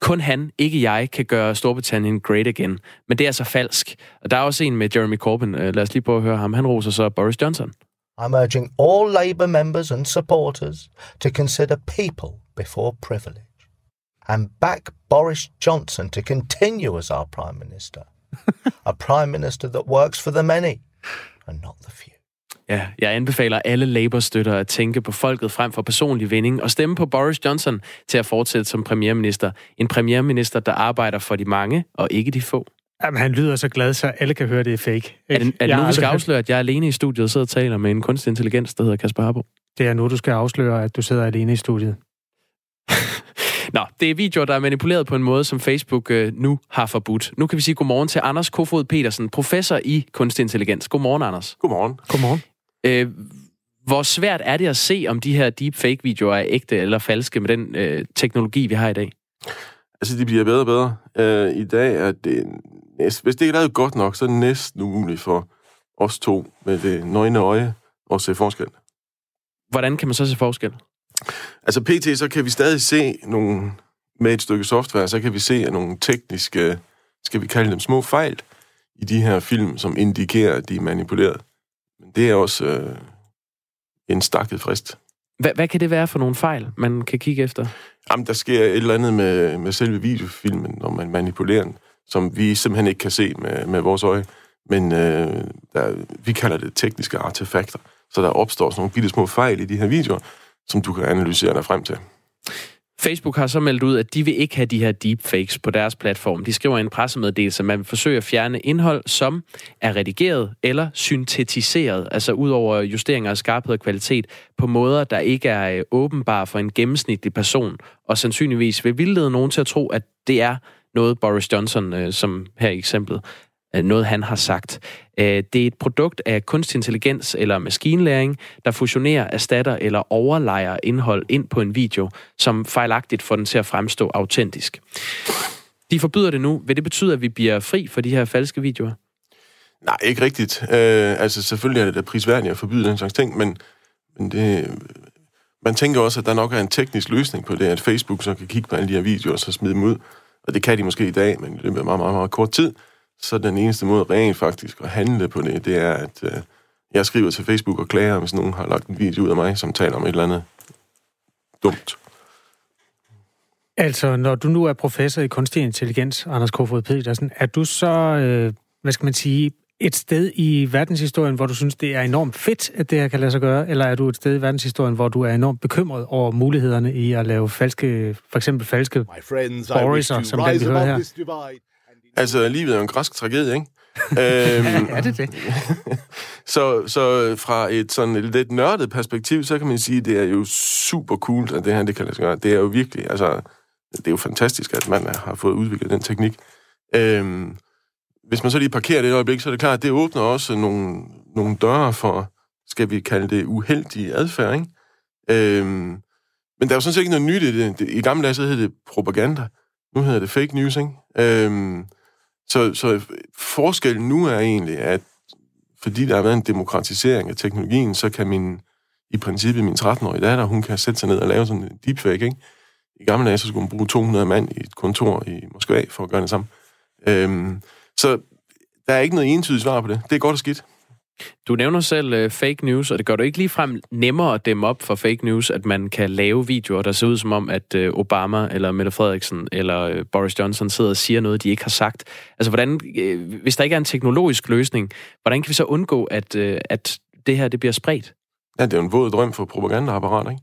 Kun han, ikke jeg, kan gøre Storbritannien great again. Men det er altså falsk. Og der er også en med Jeremy Corbyn. Øh, lad os lige prøve at høre ham. Han roser så Boris Johnson. I'm urging all Labour members and supporters to consider people before privilege and back Boris Johnson to continue as our Prime Minister a Prime Minister that works for the many and not the few. Ja, jeg anbefaler alle Labour-støtter at tænke på folket frem for personlig vinding og stemme på Boris Johnson til at fortsætte som premierminister. En premierminister, der arbejder for de mange og ikke de få. Jamen, han lyder så glad, så alle kan høre, det er fake. Ikke? Er det, er det nu, vi skal afsløre, at jeg er alene i studiet og sidder og taler med en kunstig intelligens, der hedder Kasper Harbo? Det er nu, du skal afsløre, at du sidder alene i studiet. [LAUGHS] Nå, det er videoer, der er manipuleret på en måde, som Facebook øh, nu har forbudt. Nu kan vi sige godmorgen til Anders Kofod Petersen, professor i kunstig intelligens. Godmorgen, Anders. Godmorgen. Godmorgen. Øh, hvor svært er det at se, om de her deepfake-videoer er ægte eller falske med den øh, teknologi, vi har i dag? Altså, de bliver bedre og bedre. Øh, I dag er det næst, hvis det ikke er lavet godt nok, så er det næsten umuligt for os to med det nøgne øje at se forskel. Hvordan kan man så se forskel? Altså pt. så kan vi stadig se nogle, med et stykke software, så kan vi se nogle tekniske, skal vi kalde dem små fejl, i de her film, som indikerer, at de er manipuleret. Men det er også øh, en stakket frist. Hvad, hvad kan det være for nogle fejl, man kan kigge efter? Jamen, der sker et eller andet med, med selve videofilmen, når man manipulerer den, som vi simpelthen ikke kan se med, med vores øje. Men øh, der, vi kalder det tekniske artefakter. Så der opstår sådan nogle bitte små fejl i de her videoer, som du kan analysere dig frem til. Facebook har så meldt ud, at de vil ikke have de her deepfakes på deres platform. De skriver i en pressemeddelelse, at man vil forsøge at fjerne indhold, som er redigeret eller syntetiseret, altså ud over justeringer af skarphed og kvalitet, på måder, der ikke er øh, åbenbare for en gennemsnitlig person, og sandsynligvis vil vildlede nogen til at tro, at det er noget Boris Johnson, øh, som her i eksemplet, Øh, noget, han har sagt. Øh, det er et produkt af kunstig intelligens eller maskinlæring, der fusionerer, erstatter eller overlejer indhold ind på en video, som fejlagtigt får den til at fremstå autentisk. De forbyder det nu. Vil det betyde, at vi bliver fri for de her falske videoer? Nej, ikke rigtigt. Øh, altså, selvfølgelig er det da prisværdigt at forbyde den slags ting, men, men det, man tænker også, at der nok er en teknisk løsning på det, at Facebook så kan kigge på alle de her videoer og så smide dem ud. Og det kan de måske i dag, men det er meget, meget, meget kort tid så den eneste måde rent faktisk at handle på det, det er, at øh, jeg skriver til Facebook og klager, hvis nogen har lagt en video ud af mig, som taler om et eller andet dumt. Altså, når du nu er professor i kunstig intelligens, Anders Kofod Petersen, er du så, øh, hvad skal man sige, et sted i verdenshistorien, hvor du synes, det er enormt fedt, at det her kan lade sig gøre, eller er du et sted i verdenshistorien, hvor du er enormt bekymret over mulighederne i at lave falske, for eksempel falske Boris'er, som den vi hører her? Altså, livet er jo en græsk tragedie, ikke? [LAUGHS] øhm, er det det? [LAUGHS] så, så fra et sådan et lidt nørdet perspektiv, så kan man sige, at det er jo super cool, at det her det kan lade sig gøre. Det er jo virkelig, altså, det er jo fantastisk, at man har fået udviklet den teknik. Øhm, hvis man så lige parkerer det et øjeblik, så er det klart, at det åbner også nogle, nogle døre for, skal vi kalde det, uheldige adfærd, ikke? Øhm, men der er jo sådan set ikke noget nyt i det. I gamle dage, så hed det propaganda. Nu hedder det fake news, ikke? Øhm, så, så forskellen nu er egentlig, at fordi der har været en demokratisering af teknologien, så kan min, i princippet min 13-årige datter, hun kan sætte sig ned og lave sådan en deepfake, ikke? I gamle dage, så skulle hun bruge 200 mand i et kontor i Moskva for at gøre det samme. Øhm, så der er ikke noget entydigt svar på det. Det er godt og skidt. Du nævner selv uh, fake news, og det gør du ikke ligefrem nemmere at dæmme op for fake news, at man kan lave videoer, der ser ud som om, at uh, Obama eller Mette Frederiksen eller uh, Boris Johnson sidder og siger noget, de ikke har sagt. Altså, hvordan, uh, hvis der ikke er en teknologisk løsning, hvordan kan vi så undgå, at, uh, at det her det bliver spredt? Ja, det er jo en våd drøm for propagandaapparat, ikke?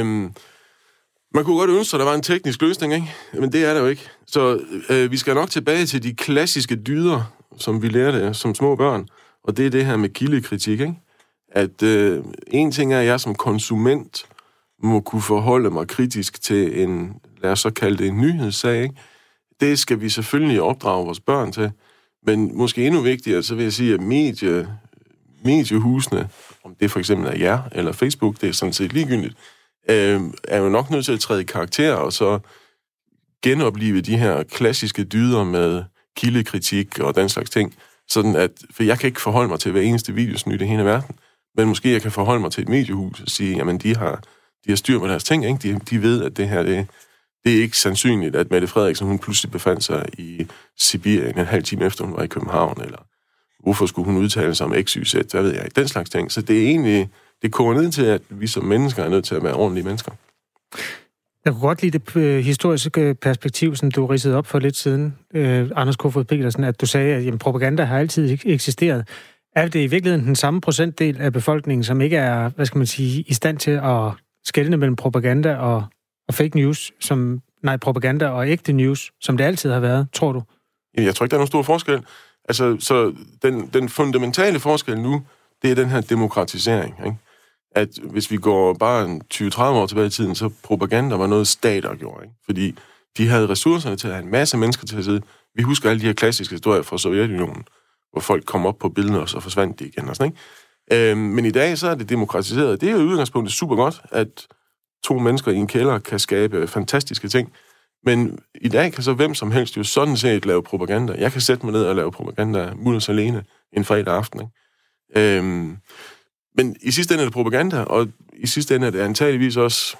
Øhm, man kunne godt ønske, at der var en teknisk løsning, ikke? Men det er der jo ikke. Så øh, vi skal nok tilbage til de klassiske dyder, som vi lærte som små børn. Og det er det her med kildekritik, ikke? At øh, en ting er, at jeg som konsument må kunne forholde mig kritisk til en, lad os så kalde det en nyhedssag, ikke? Det skal vi selvfølgelig opdrage vores børn til. Men måske endnu vigtigere, så vil jeg sige, at medie, mediehusene, om det for eksempel er jer eller Facebook, det er sådan set ligegyldigt, øh, er jo nok nødt til at træde i karakter og så genopleve de her klassiske dyder med kildekritik og den slags ting. Sådan at, for jeg kan ikke forholde mig til hver eneste videosnyt i hele verden, men måske jeg kan forholde mig til et mediehus og sige, jamen de har, de har styr på deres ting, ikke? De, de ved, at det her, det, det er ikke sandsynligt, at Mette Frederiksen, hun pludselig befandt sig i Sibirien en halv time efter, hun var i København, eller hvorfor skulle hun udtale sig om XYZ, hvad ved jeg, den slags ting. Så det er egentlig, det koger ned til, at vi som mennesker er nødt til at være ordentlige mennesker. Jeg kunne godt lide det øh, historiske perspektiv, som du ridsede op for lidt siden, øh, Anders Kofod Petersen, at du sagde, at jamen, propaganda har altid eksisteret. Er det i virkeligheden den samme procentdel af befolkningen, som ikke er, hvad skal man sige, i stand til at skelne mellem propaganda og, og fake news, som, nej, propaganda og ægte news, som det altid har været, tror du? Jeg tror ikke, der er nogen stor forskel. Altså, så den, den fundamentale forskel nu, det er den her demokratisering, ikke? At hvis vi går bare 20-30 år tilbage i tiden, så propaganda var noget, stater gjorde. Ikke? Fordi de havde ressourcerne til at have en masse mennesker til at sidde. Vi husker alle de her klassiske historier fra Sovjetunionen, hvor folk kom op på billeder, og så forsvandt de igen. Og sådan, ikke? Øhm, men i dag så er det demokratiseret. Det er jo udgangspunktet super godt, at to mennesker i en kælder kan skabe fantastiske ting. Men i dag kan så hvem som helst jo sådan set lave propaganda. Jeg kan sætte mig ned og lave propaganda mudders alene en fredag aften. Ikke? Øhm, men i sidste ende er det propaganda, og i sidste ende er det antageligvis også,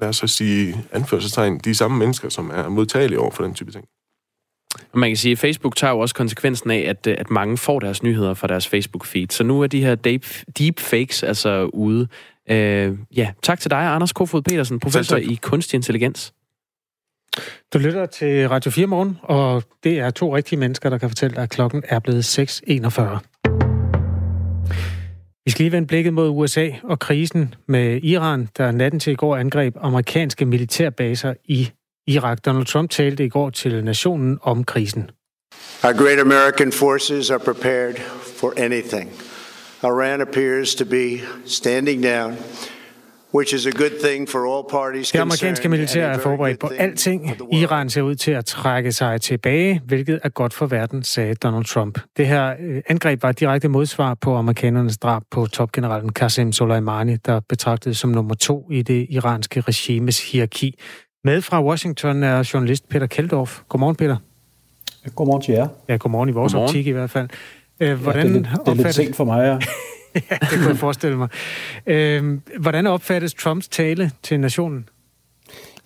lad os så sige, anførselstegn, de samme mennesker, som er modtagelige over for den type ting. Og man kan sige, at Facebook tager jo også konsekvensen af, at, at mange får deres nyheder fra deres Facebook-feed. Så nu er de her deep, deepfakes altså ude. Øh, ja, tak til dig, Anders Kofod Petersen, professor i kunstig intelligens. Du lytter til Radio 4 Morgen, og det er to rigtige mennesker, der kan fortælle dig, at klokken er blevet 6.41. Vi skal lige vende blikket mod USA og krisen med Iran, der natten til i går angreb amerikanske militærbaser i Irak. Donald Trump talte i går til nationen om krisen. Our great American forces are prepared for anything. Iran appears to be standing down which is a good thing for all parties det amerikanske militær er forberedt på alting. Iran ser ud til at trække sig tilbage, hvilket er godt for verden, sagde Donald Trump. Det her øh, angreb var et direkte modsvar på amerikanernes drab på topgeneralen Qasem Soleimani, der betragtes som nummer to i det iranske regimes hierarki. Med fra Washington er journalist Peter Keldorf. Godmorgen, Peter. Godmorgen til jer. Ja, godmorgen i vores godmorgen. optik i hvert fald. Hvordan ja, det, er lidt, det er lidt sent for mig, ja. [LAUGHS] [LAUGHS] ja, det kunne jeg forestille mig. Øh, hvordan opfattes Trumps tale til nationen?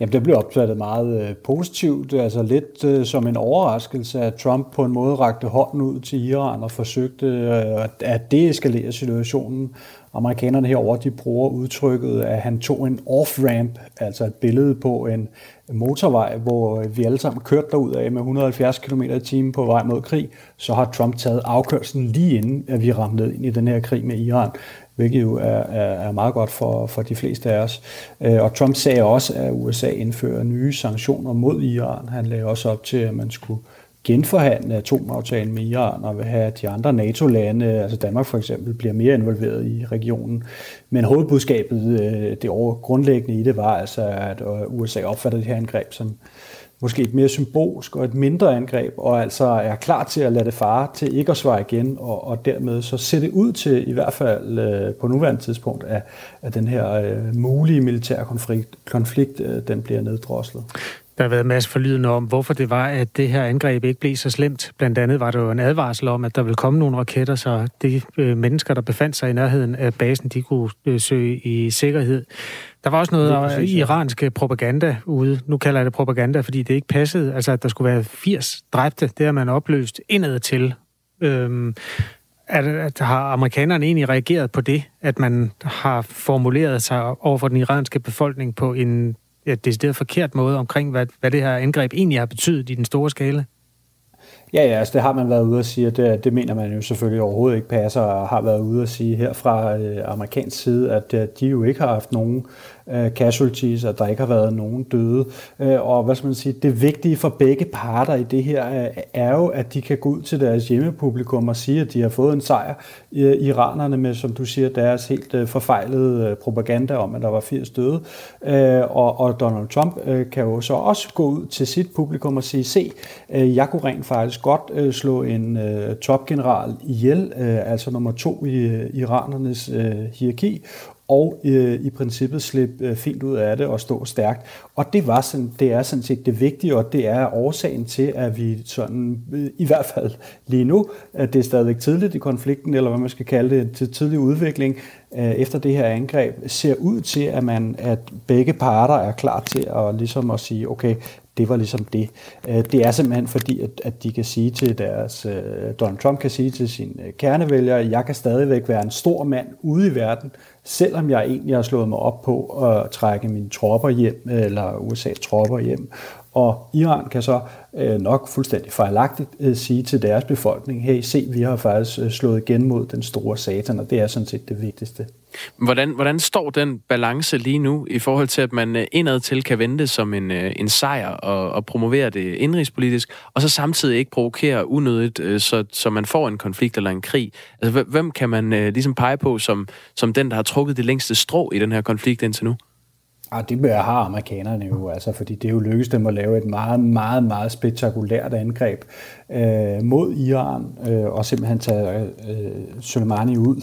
Jamen, det blev opfattet meget øh, positivt. Altså lidt øh, som en overraskelse, at Trump på en måde rakte hånden ud til Iran og forsøgte øh, at deeskalere situationen. Amerikanerne herover de bruger udtrykket, at han tog en off-ramp, altså et billede på en motorvej, hvor vi alle sammen kørte derud af med 170 km i timen på vej mod krig, så har Trump taget afkørselen lige inden, at vi ramte ind i den her krig med Iran hvilket jo er, er, er meget godt for, for de fleste af os. Øh, og Trump sagde også, at USA indfører nye sanktioner mod Iran. Han lagde også op til, at man skulle genforhandle atomaftalen med Iran og vil have de andre NATO-lande, altså Danmark for eksempel, bliver mere involveret i regionen. Men hovedbudskabet, øh, det over grundlæggende i det, var altså, at øh, USA opfatter det her angreb som måske et mere symbolsk og et mindre angreb, og altså er klar til at lade det fare til ikke at svare igen, og, og dermed så ser det ud til, i hvert fald øh, på nuværende tidspunkt, at, at den her øh, mulige militære konflikt, konflikt øh, den bliver neddroslet. Der har været en masse forlydende om, hvorfor det var, at det her angreb ikke blev så slemt. Blandt andet var der jo en advarsel om, at der ville komme nogle raketter, så de øh, mennesker, der befandt sig i nærheden af basen, de kunne øh, søge i sikkerhed. Der var også noget af iranske propaganda ude. Nu kalder jeg det propaganda, fordi det ikke passede. Altså, at der skulle være 80 dræbte, det har man opløst indad til. Øhm, at, at har amerikanerne egentlig reageret på det, at man har formuleret sig over for den iranske befolkning på en ja, decideret forkert måde omkring, hvad, hvad det her angreb egentlig har betydet i den store skala? Ja, ja, altså det har man været ude at sige, og det, det mener man jo selvfølgelig overhovedet ikke passer, og har været ude at sige her fra øh, amerikansk side, at øh, de jo ikke har haft nogen øh, casualties, at der ikke har været nogen døde. Øh, og hvad skal man sige, det vigtige for begge parter i det her øh, er jo, at de kan gå ud til deres hjemmepublikum og sige, at de har fået en sejr. Øh, iranerne med, som du siger, deres helt øh, forfejlede øh, propaganda om, at der var 80 døde. Øh, og, og Donald Trump øh, kan jo så også gå ud til sit publikum og sige, se, øh, jeg kunne rent faktisk godt øh, slå en øh, topgeneral ihjel, øh, altså nummer to i øh, iranernes øh, hierarki, og øh, i princippet slippe øh, fint ud af det og stå stærkt. Og det, var sådan, det er sådan set det vigtige, og det er årsagen til, at vi sådan, øh, i hvert fald lige nu, at det er stadigvæk tidligt i konflikten, eller hvad man skal kalde det, til tidlig udvikling, øh, efter det her angreb, ser ud til, at, man, at begge parter er klar til at, ligesom at sige, okay, det var ligesom det. Øh, det er simpelthen fordi, at, at de kan sige til deres, øh, Donald Trump kan sige til sine øh, kernevælgere, jeg kan stadigvæk være en stor mand ude i verden, selvom jeg egentlig har slået mig op på at trække mine tropper hjem, eller USA's tropper hjem. Og Iran kan så øh, nok fuldstændig fejlagtigt øh, sige til deres befolkning, hey, se, vi har faktisk øh, slået igen mod den store satan, og det er sådan set det vigtigste. Hvordan, hvordan står den balance lige nu i forhold til, at man øh, indad til kan vente som en, øh, en sejr og, og promovere det indrigspolitisk, og så samtidig ikke provokere unødigt, øh, så, så man får en konflikt eller en krig? Altså, hvem kan man ligesom pege på som, som den, der har trukket det længste strå i den her konflikt indtil nu? Ja, det har amerikanerne jo, altså, fordi det er jo lykkedes dem at lave et meget, meget, meget spektakulært angreb øh, mod Iran, øh, og simpelthen tage øh, Soleimani ud.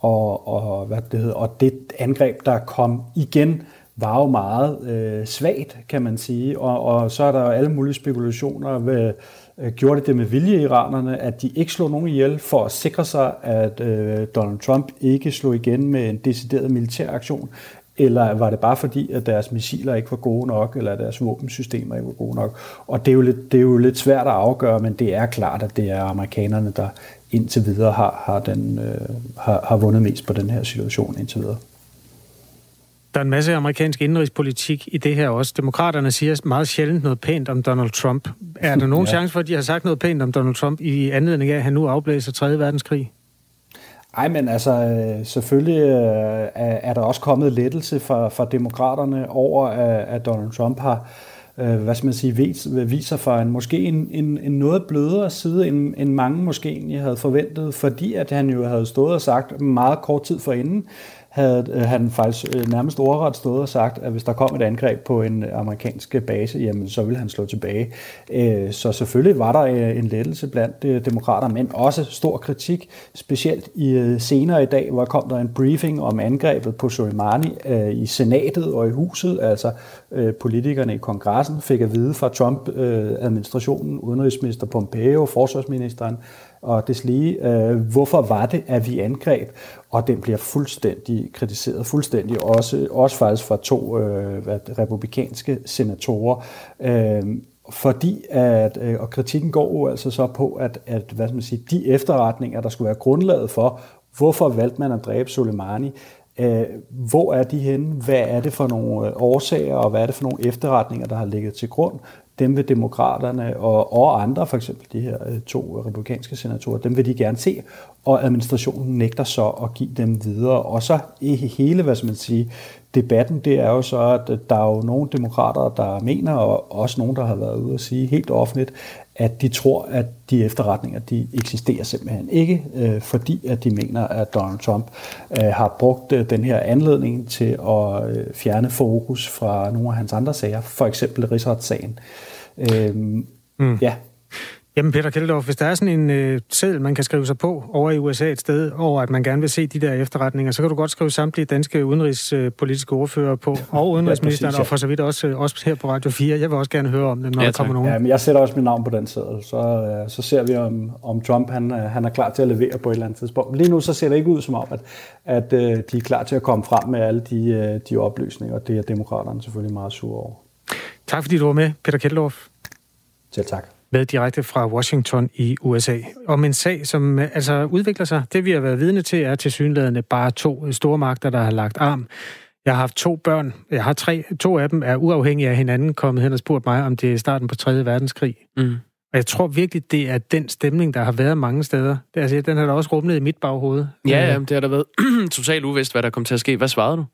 Og, og, hvad det hedder, og det angreb, der kom igen, var jo meget øh, svagt, kan man sige. Og, og så er der alle mulige spekulationer ved, øh, gjorde det det med vilje iranerne, at de ikke slog nogen ihjel for at sikre sig, at øh, Donald Trump ikke slog igen med en decideret militær aktion, eller var det bare fordi, at deres missiler ikke var gode nok, eller at deres våbensystemer ikke var gode nok? Og det er, jo lidt, det er jo lidt svært at afgøre, men det er klart, at det er amerikanerne, der indtil videre har, har, den, øh, har, har vundet mest på den her situation indtil videre. Der er en masse amerikansk indrigspolitik i det her også. Demokraterne siger meget sjældent noget pænt om Donald Trump. Er der nogen ja. chance for, at de har sagt noget pænt om Donald Trump i anledning af, at han nu afblæser 3. verdenskrig? Ej, men altså, øh, selvfølgelig øh, er der også kommet lettelse fra, fra demokraterne over, at Donald Trump har, øh, hvad skal man sige, viser for en måske en, en, en noget blødere side, end, end mange måske egentlig havde forventet, fordi at han jo havde stået og sagt meget kort tid forinden, havde øh, han faktisk øh, nærmest ordret stået og sagt, at hvis der kom et angreb på en amerikansk base, jamen så ville han slå tilbage. Øh, så selvfølgelig var der øh, en lettelse blandt øh, demokrater, men også stor kritik, specielt i øh, senere i dag, hvor kom der en briefing om angrebet på Soleimani i senatet og i huset, altså politikerne i kongressen fik at vide fra Trump-administrationen, udenrigsminister Pompeo, forsvarsministeren, og deslige, øh, hvorfor var det, at vi angreb? Og den bliver fuldstændig kritiseret, fuldstændig også, også faktisk fra to øh, hvad, republikanske senatorer. Øh, fordi at, øh, og kritikken går jo altså så på, at, at hvad skal man sige, de efterretninger, der skulle være grundlaget for, hvorfor valgte man at dræbe Soleimani, øh, hvor er de henne, hvad er det for nogle øh, årsager, og hvad er det for nogle efterretninger, der har ligget til grund dem vil demokraterne og, og andre, for eksempel de her øh, to republikanske senatorer, dem vil de gerne se, og administrationen nægter så at give dem videre. Og så i hele, hvad skal man sige, debatten, det er jo så, at der er jo nogle demokrater, der mener, og også nogle, der har været ude at sige helt offentligt, at de tror, at de efterretninger, de eksisterer simpelthen ikke, øh, fordi at de mener, at Donald Trump øh, har brugt øh, den her anledning til at øh, fjerne fokus fra nogle af hans andre sager, for eksempel rigsretssagen. Øh, mm. Ja, Jamen Peter Kjeldorf, hvis der er sådan en øh, seddel, man kan skrive sig på over i USA et sted, over at man gerne vil se de der efterretninger, så kan du godt skrive samtlige danske udenrigspolitiske ordfører på, [LAUGHS] og udenrigsministeren, ja, præcis, ja. og for så vidt også, øh, også her på Radio 4. Jeg vil også gerne høre om det, når ja, der kommer nogen. Ja, men jeg sætter også mit navn på den seddel, så, øh, så ser vi, om, om Trump han, øh, han er klar til at levere på et eller andet tidspunkt. Lige nu så ser det ikke ud som om, at, at øh, de er klar til at komme frem med alle de, øh, de oplysninger, og det er demokraterne selvfølgelig meget sure over. Tak fordi du var med, Peter Kjeldorf. Selv tak med direkte fra Washington i USA. Om en sag, som øh, altså udvikler sig. Det vi har været vidne til, er til synlædende bare to store magter, der har lagt arm. Jeg har haft to børn. Jeg har tre. To af dem er uafhængige af hinanden kommet hen og spurgt mig, om det er starten på 3. verdenskrig. Mm. Og jeg tror virkelig, det er den stemning, der har været mange steder. Det, altså, den har da også rumlet i mit baghoved. Ja, ja, det har da været [CLEARS THROAT] totalt uvist, hvad der kom til at ske. Hvad svarede du?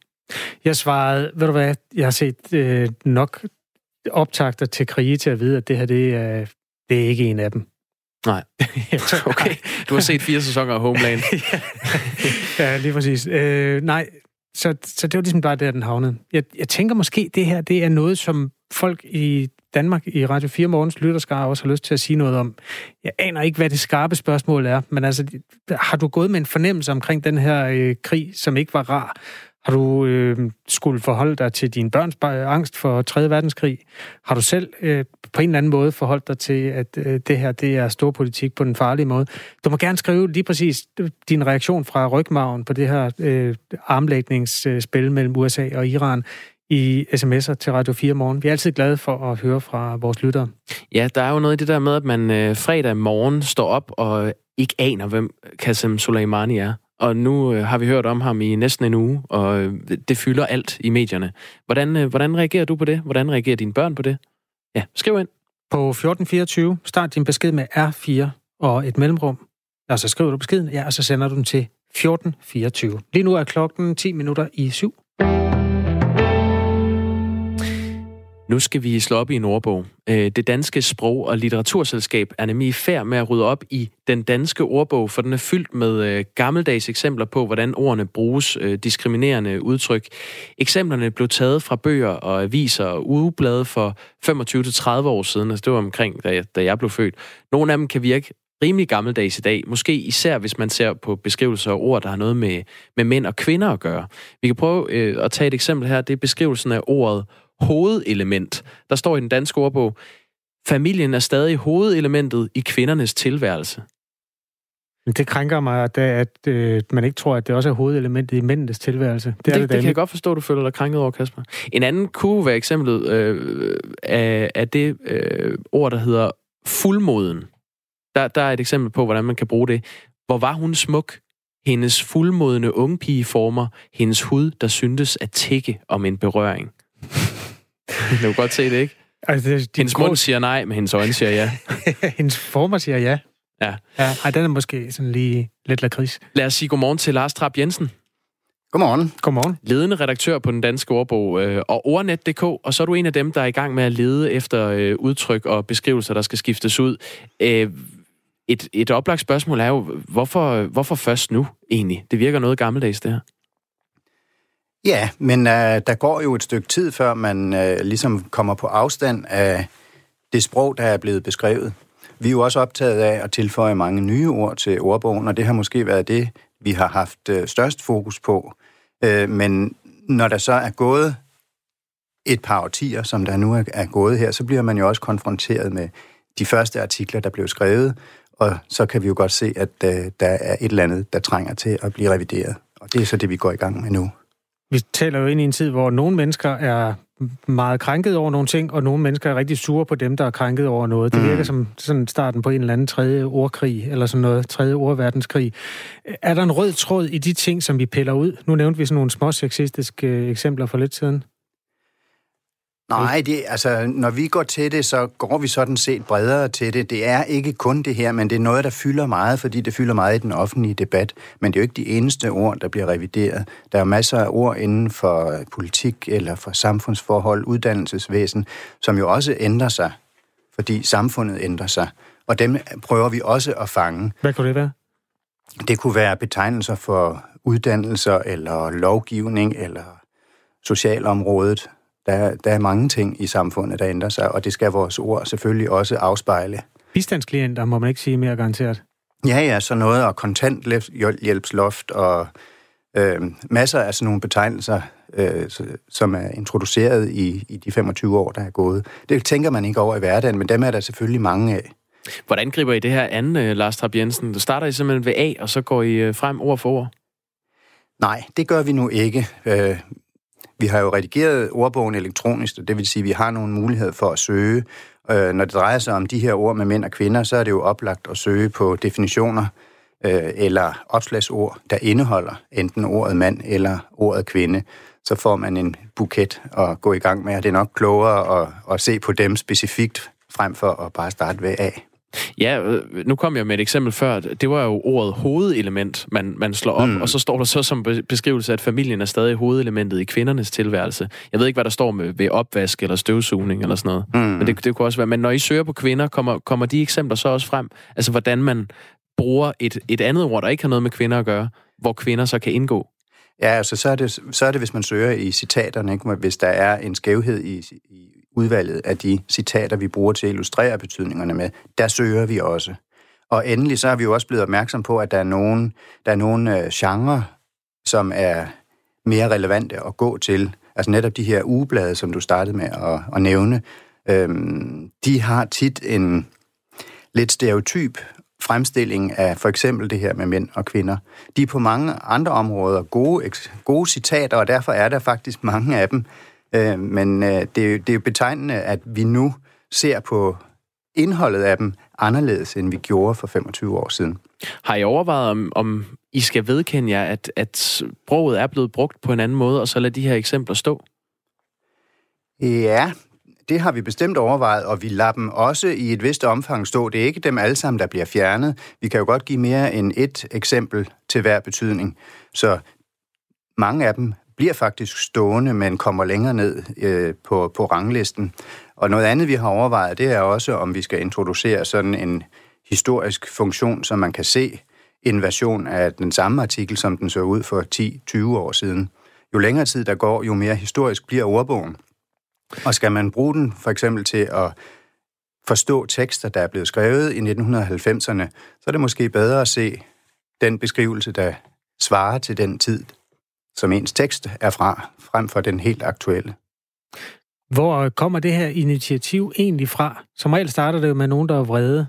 Jeg svarede, ved du hvad, jeg har set øh, nok optagter til krige til at vide, at det her, det er, det er ikke en af dem. Nej. [LAUGHS] okay. Du har set fire sæsoner af Homeland. [LAUGHS] ja, lige præcis. Øh, nej, så, så det var ligesom bare der, den havnede. Jeg, jeg tænker måske, det her det er noget, som folk i Danmark i Radio 4 Morgens lytterskar også har lyst til at sige noget om. Jeg aner ikke, hvad det skarpe spørgsmål er, men altså, har du gået med en fornemmelse omkring den her øh, krig, som ikke var rar? Har du øh, skulle forholde dig til din børns angst for 3. verdenskrig? Har du selv øh, på en eller anden måde forholdt dig til, at øh, det her det er stor politik på den farlige måde? Du må gerne skrive lige præcis øh, din reaktion fra rygmagen på det her øh, armlægningsspil mellem USA og Iran i sms'er til Radio 4 morgen. Vi er altid glade for at høre fra vores lyttere. Ja, der er jo noget i det der med, at man øh, fredag morgen står op og øh, ikke aner, hvem Qasem Soleimani er. Og nu øh, har vi hørt om ham i næsten en uge, og øh, det fylder alt i medierne. Hvordan, øh, hvordan reagerer du på det? Hvordan reagerer dine børn på det? Ja, skriv ind. På 1424, start din besked med R4 og et mellemrum. Og så skriver du beskeden, ja, og så sender du den til 1424. Lige nu er klokken 10 minutter i syv. Nu skal vi slå op i en ordbog. Øh, det danske sprog- og litteraturselskab er nemlig i færd med at rydde op i den danske ordbog, for den er fyldt med øh, gammeldags eksempler på, hvordan ordene bruges, øh, diskriminerende udtryk. Eksemplerne blev taget fra bøger og aviser og ugeblade for 25-30 år siden, altså det var omkring, da jeg, da jeg blev født. Nogle af dem kan virke rimelig gammeldags i dag, måske især hvis man ser på beskrivelser af ord, der har noget med, med mænd og kvinder at gøre. Vi kan prøve øh, at tage et eksempel her, det er beskrivelsen af ordet hovedelement. Der står i den danske ordbog, familien er stadig hovedelementet i kvindernes tilværelse. Det krænker mig, at, at øh, man ikke tror, at det også er hovedelementet i mændenes tilværelse. Det, det, det, det kan jeg godt forstå, at du føler dig krænket over, Kasper. En anden kunne være eksemplet øh, af, af det øh, ord, der hedder fuldmoden. Der, der er et eksempel på, hvordan man kan bruge det. Hvor var hun smuk? Hendes fuldmodende ungpigeformer, hendes hud, der syntes at tække om en berøring. [LAUGHS] du kan godt se det, ikke? Altså, det, hendes mund siger nej, men hendes øjne siger ja. [LAUGHS] hendes former siger ja. Ja. ja ej, den er måske sådan lige lidt lakrids. Lad os sige godmorgen til Lars Trapp Jensen. Godmorgen. Godmorgen. Ledende redaktør på den danske ordbog øh, og ordnet.dk, og så er du en af dem, der er i gang med at lede efter øh, udtryk og beskrivelser, der skal skiftes ud. Øh, et, et oplagt spørgsmål er jo, hvorfor, hvorfor først nu egentlig? Det virker noget gammeldags, det her. Ja, men øh, der går jo et stykke tid, før man øh, ligesom kommer på afstand af det sprog, der er blevet beskrevet. Vi er jo også optaget af at tilføje mange nye ord til ordbogen, og det har måske været det, vi har haft øh, størst fokus på. Øh, men når der så er gået et par årtier, som der nu er, er gået her, så bliver man jo også konfronteret med de første artikler, der blev skrevet, og så kan vi jo godt se, at øh, der er et eller andet, der trænger til at blive revideret. Og det er så det, vi går i gang med nu. Vi taler jo ind i en tid, hvor nogle mennesker er meget krænket over nogle ting, og nogle mennesker er rigtig sure på dem, der er krænket over noget. Det virker mm. som sådan starten på en eller anden tredje ordkrig, eller sådan noget, tredje ordverdenskrig. Er der en rød tråd i de ting, som vi piller ud? Nu nævnte vi sådan nogle små sexistiske eksempler for lidt siden. Nej, det, altså, når vi går til det, så går vi sådan set bredere til det. Det er ikke kun det her, men det er noget, der fylder meget, fordi det fylder meget i den offentlige debat. Men det er jo ikke de eneste ord, der bliver revideret. Der er masser af ord inden for politik eller for samfundsforhold, uddannelsesvæsen, som jo også ændrer sig, fordi samfundet ændrer sig. Og dem prøver vi også at fange. Hvad kunne det være? Det kunne være betegnelser for uddannelser eller lovgivning eller socialområdet, der, der er mange ting i samfundet, der ændrer sig, og det skal vores ord selvfølgelig også afspejle. Bistandsklienter må man ikke sige mere garanteret. Ja, ja, så noget og kontanthjælpsloft og øh, masser af sådan nogle betegnelser, øh, som er introduceret i, i de 25 år, der er gået. Det tænker man ikke over i hverdagen, men dem er der selvfølgelig mange af. Hvordan griber I det her an, øh, Lars Trapp Jensen? Du starter I simpelthen ved A, og så går I øh, frem ord for ord? Nej, det gør vi nu ikke. Vi har jo redigeret ordbogen elektronisk, og det vil sige, at vi har nogle muligheder for at søge. Øh, når det drejer sig om de her ord med mænd og kvinder, så er det jo oplagt at søge på definitioner øh, eller opslagsord, der indeholder enten ordet mand eller ordet kvinde. Så får man en buket at gå i gang med, og det er nok klogere at, at se på dem specifikt, frem for at bare starte ved A. Ja, øh, nu kom jeg med et eksempel før. Det var jo ordet hovedelement, man, man slår op, mm. og så står der så som beskrivelse, at familien er stadig hovedelementet i kvindernes tilværelse. Jeg ved ikke, hvad der står med ved opvask eller støvsugning eller sådan noget. Mm. Men det, det kunne også være. Men når I søger på kvinder, kommer, kommer de eksempler så også frem? Altså, hvordan man bruger et, et andet ord, der ikke har noget med kvinder at gøre, hvor kvinder så kan indgå? Ja, altså så er det, så er det hvis man søger i citaterne, ikke? hvis der er en skævhed i, i udvalget af de citater, vi bruger til at illustrere betydningerne med, der søger vi også. Og endelig så er vi jo også blevet opmærksom på, at der er nogle, der er nogle øh, genre, som er mere relevante at gå til. Altså netop de her ugeblade, som du startede med at, at nævne, øhm, de har tit en lidt stereotyp fremstilling af for eksempel det her med mænd og kvinder. De er på mange andre områder gode, gode citater, og derfor er der faktisk mange af dem. Øh, men øh, det, er jo, det er jo betegnende, at vi nu ser på indholdet af dem anderledes, end vi gjorde for 25 år siden. Har I overvejet, om, om I skal vedkende jer, at, at sproget er blevet brugt på en anden måde, og så lade de her eksempler stå? Ja, det har vi bestemt overvejet, og vi lader dem også i et vist omfang stå. Det er ikke dem alle sammen, der bliver fjernet. Vi kan jo godt give mere end et eksempel til hver betydning. Så mange af dem bliver faktisk stående, men kommer længere ned øh, på, på ranglisten. Og noget andet, vi har overvejet, det er også, om vi skal introducere sådan en historisk funktion, så man kan se en version af den samme artikel, som den så ud for 10-20 år siden. Jo længere tid der går, jo mere historisk bliver ordbogen. Og skal man bruge den for eksempel til at forstå tekster, der er blevet skrevet i 1990'erne, så er det måske bedre at se den beskrivelse, der svarer til den tid, som ens tekst er fra, frem for den helt aktuelle. Hvor kommer det her initiativ egentlig fra? Som regel starter det jo med nogen, der er vrede.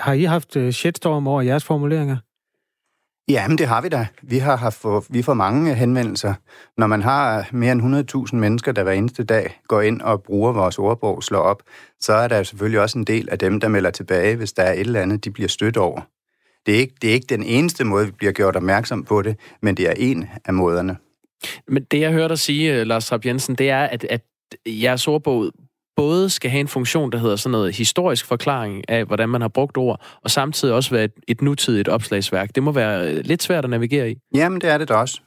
Har I haft øh, shitstorm over jeres formuleringer? Ja, men det har vi da. Vi har haft for, vi får mange henvendelser. Når man har mere end 100.000 mennesker, der hver eneste dag går ind og bruger vores ordbog, slår op, så er der selvfølgelig også en del af dem, der melder tilbage, hvis der er et eller andet, de bliver stødt over. Det er ikke, det er ikke den eneste måde, vi bliver gjort opmærksom på det, men det er en af måderne. Men det, jeg hørte dig sige, øh, Lars Trapp Jensen, det er, at, at jeres ordbog både skal have en funktion, der hedder sådan noget historisk forklaring af, hvordan man har brugt ord, og samtidig også være et, et nutidigt opslagsværk. Det må være øh, lidt svært at navigere i. Jamen, det er det da også.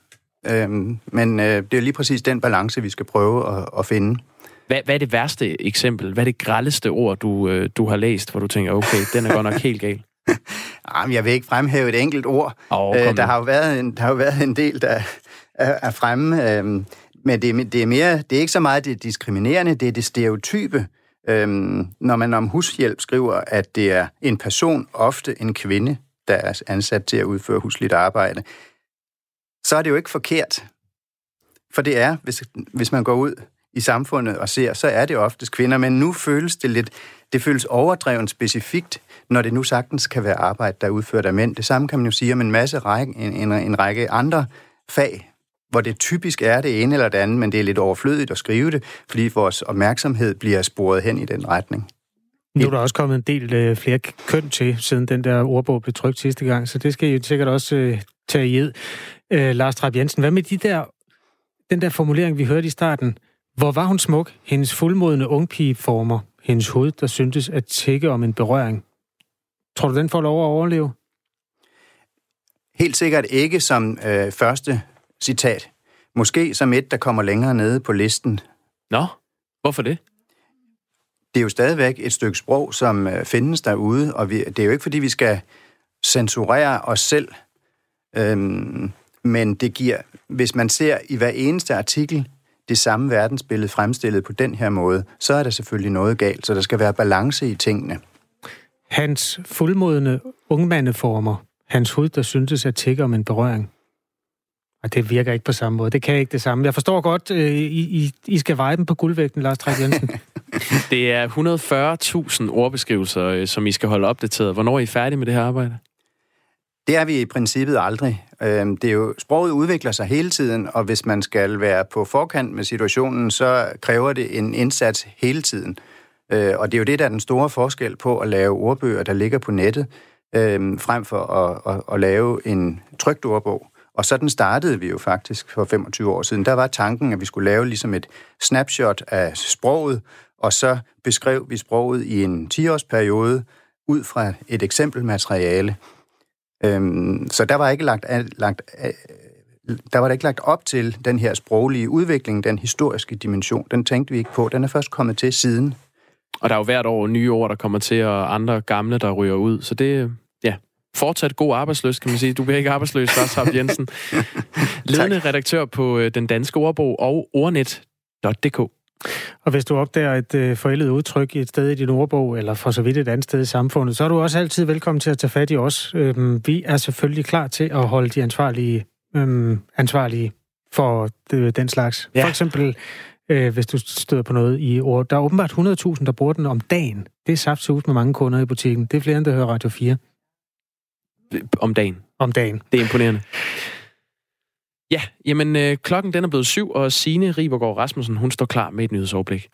Øhm, men øh, det er lige præcis den balance, vi skal prøve at, at finde. Hvad, hvad er det værste eksempel? Hvad er det grældeste ord, du, øh, du har læst, hvor du tænker, okay, den er godt nok helt gal? [LAUGHS] Jamen, jeg vil ikke fremhæve et enkelt ord. Oh, øh, der, har jo været en, der har jo været en del, der er, er fremme. Øh, men det, det, er mere, det er ikke så meget det diskriminerende, det er det stereotype. Øhm, når man om hushjælp skriver, at det er en person, ofte en kvinde, der er ansat til at udføre husligt arbejde, så er det jo ikke forkert. For det er, hvis, hvis man går ud i samfundet og ser, så er det oftest kvinder, men nu føles det lidt, det føles overdrevet specifikt, når det nu sagtens kan være arbejde, der er udført af mænd. Det samme kan man jo sige om en masse række, en, en, en række andre fag, hvor det typisk er det ene eller det andet, men det er lidt overflødigt at skrive det, fordi vores opmærksomhed bliver sporet hen i den retning. Nu er der også kommet en del øh, flere køn til, siden den der ordbog blev trykt sidste gang, så det skal I jo sikkert også øh, tage i ed. Øh, Lars Trapp Jensen, hvad med de der, den der formulering, vi hørte i starten? Hvor var hun smuk? Hendes fuldmodende ungpigeformer, hendes hoved, der syntes at tække om en berøring. Tror du, den får lov at overleve? Helt sikkert ikke som øh, første citat. Måske som et, der kommer længere nede på listen. Nå, hvorfor det? Det er jo stadigvæk et stykke sprog, som øh, findes derude, og vi, det er jo ikke, fordi vi skal censurere os selv, øhm, men det giver, hvis man ser i hver eneste artikel det samme verdensbillede fremstillet på den her måde, så er der selvfølgelig noget galt, så der skal være balance i tingene. Hans fuldmodende ungmandeformer, hans hud, der syntes at tække om en berøring. Og det virker ikke på samme måde. Det kan ikke det samme. Jeg forstår godt, øh, I, I, skal veje dem på guldvægten, Lars Træk Jensen. [LAUGHS] det er 140.000 ordbeskrivelser, øh, som I skal holde opdateret. Hvornår er I færdige med det her arbejde? Det er vi i princippet aldrig. Øhm, det er jo, sproget udvikler sig hele tiden, og hvis man skal være på forkant med situationen, så kræver det en indsats hele tiden. Øh, og det er jo det, der er den store forskel på at lave ordbøger, der ligger på nettet, øhm, frem for at, at, at lave en trygt ordbog. Og sådan startede vi jo faktisk for 25 år siden. Der var tanken, at vi skulle lave ligesom et snapshot af sproget, og så beskrev vi sproget i en 10-årsperiode, ud fra et eksempelmateriale. Øhm, så der var ikke lagt, lagt der var der ikke lagt op til den her sproglige udvikling, den historiske dimension. Den tænkte vi ikke på. Den er først kommet til siden. Og der er jo hvert år nye ord, der kommer til, og andre gamle, der ryger ud. Så det, ja, fortsat god arbejdsløs, kan man sige. Du bliver ikke arbejdsløs, Lars Harp Jensen. [LAUGHS] Ledende redaktør på øh, Den Danske Ordbog og ordnet.dk. Og hvis du opdager et øh, forældet udtryk et sted i din ordbog, eller for så vidt et andet sted i samfundet, så er du også altid velkommen til at tage fat i os. Øhm, vi er selvfølgelig klar til at holde de ansvarlige øhm, ansvarlige for det, den slags. Ja. For eksempel, øh, hvis du støder på noget i ord. Der er åbenbart 100.000, der bruger den om dagen. Det er saftsus med mange kunder i butikken. Det er flere, end der hører Radio 4. Om dagen? Om dagen. Det er imponerende. Ja, jamen øh, klokken den er blevet syv, og Signe Ribergaard Rasmussen, hun står klar med et nyhedsoverblik.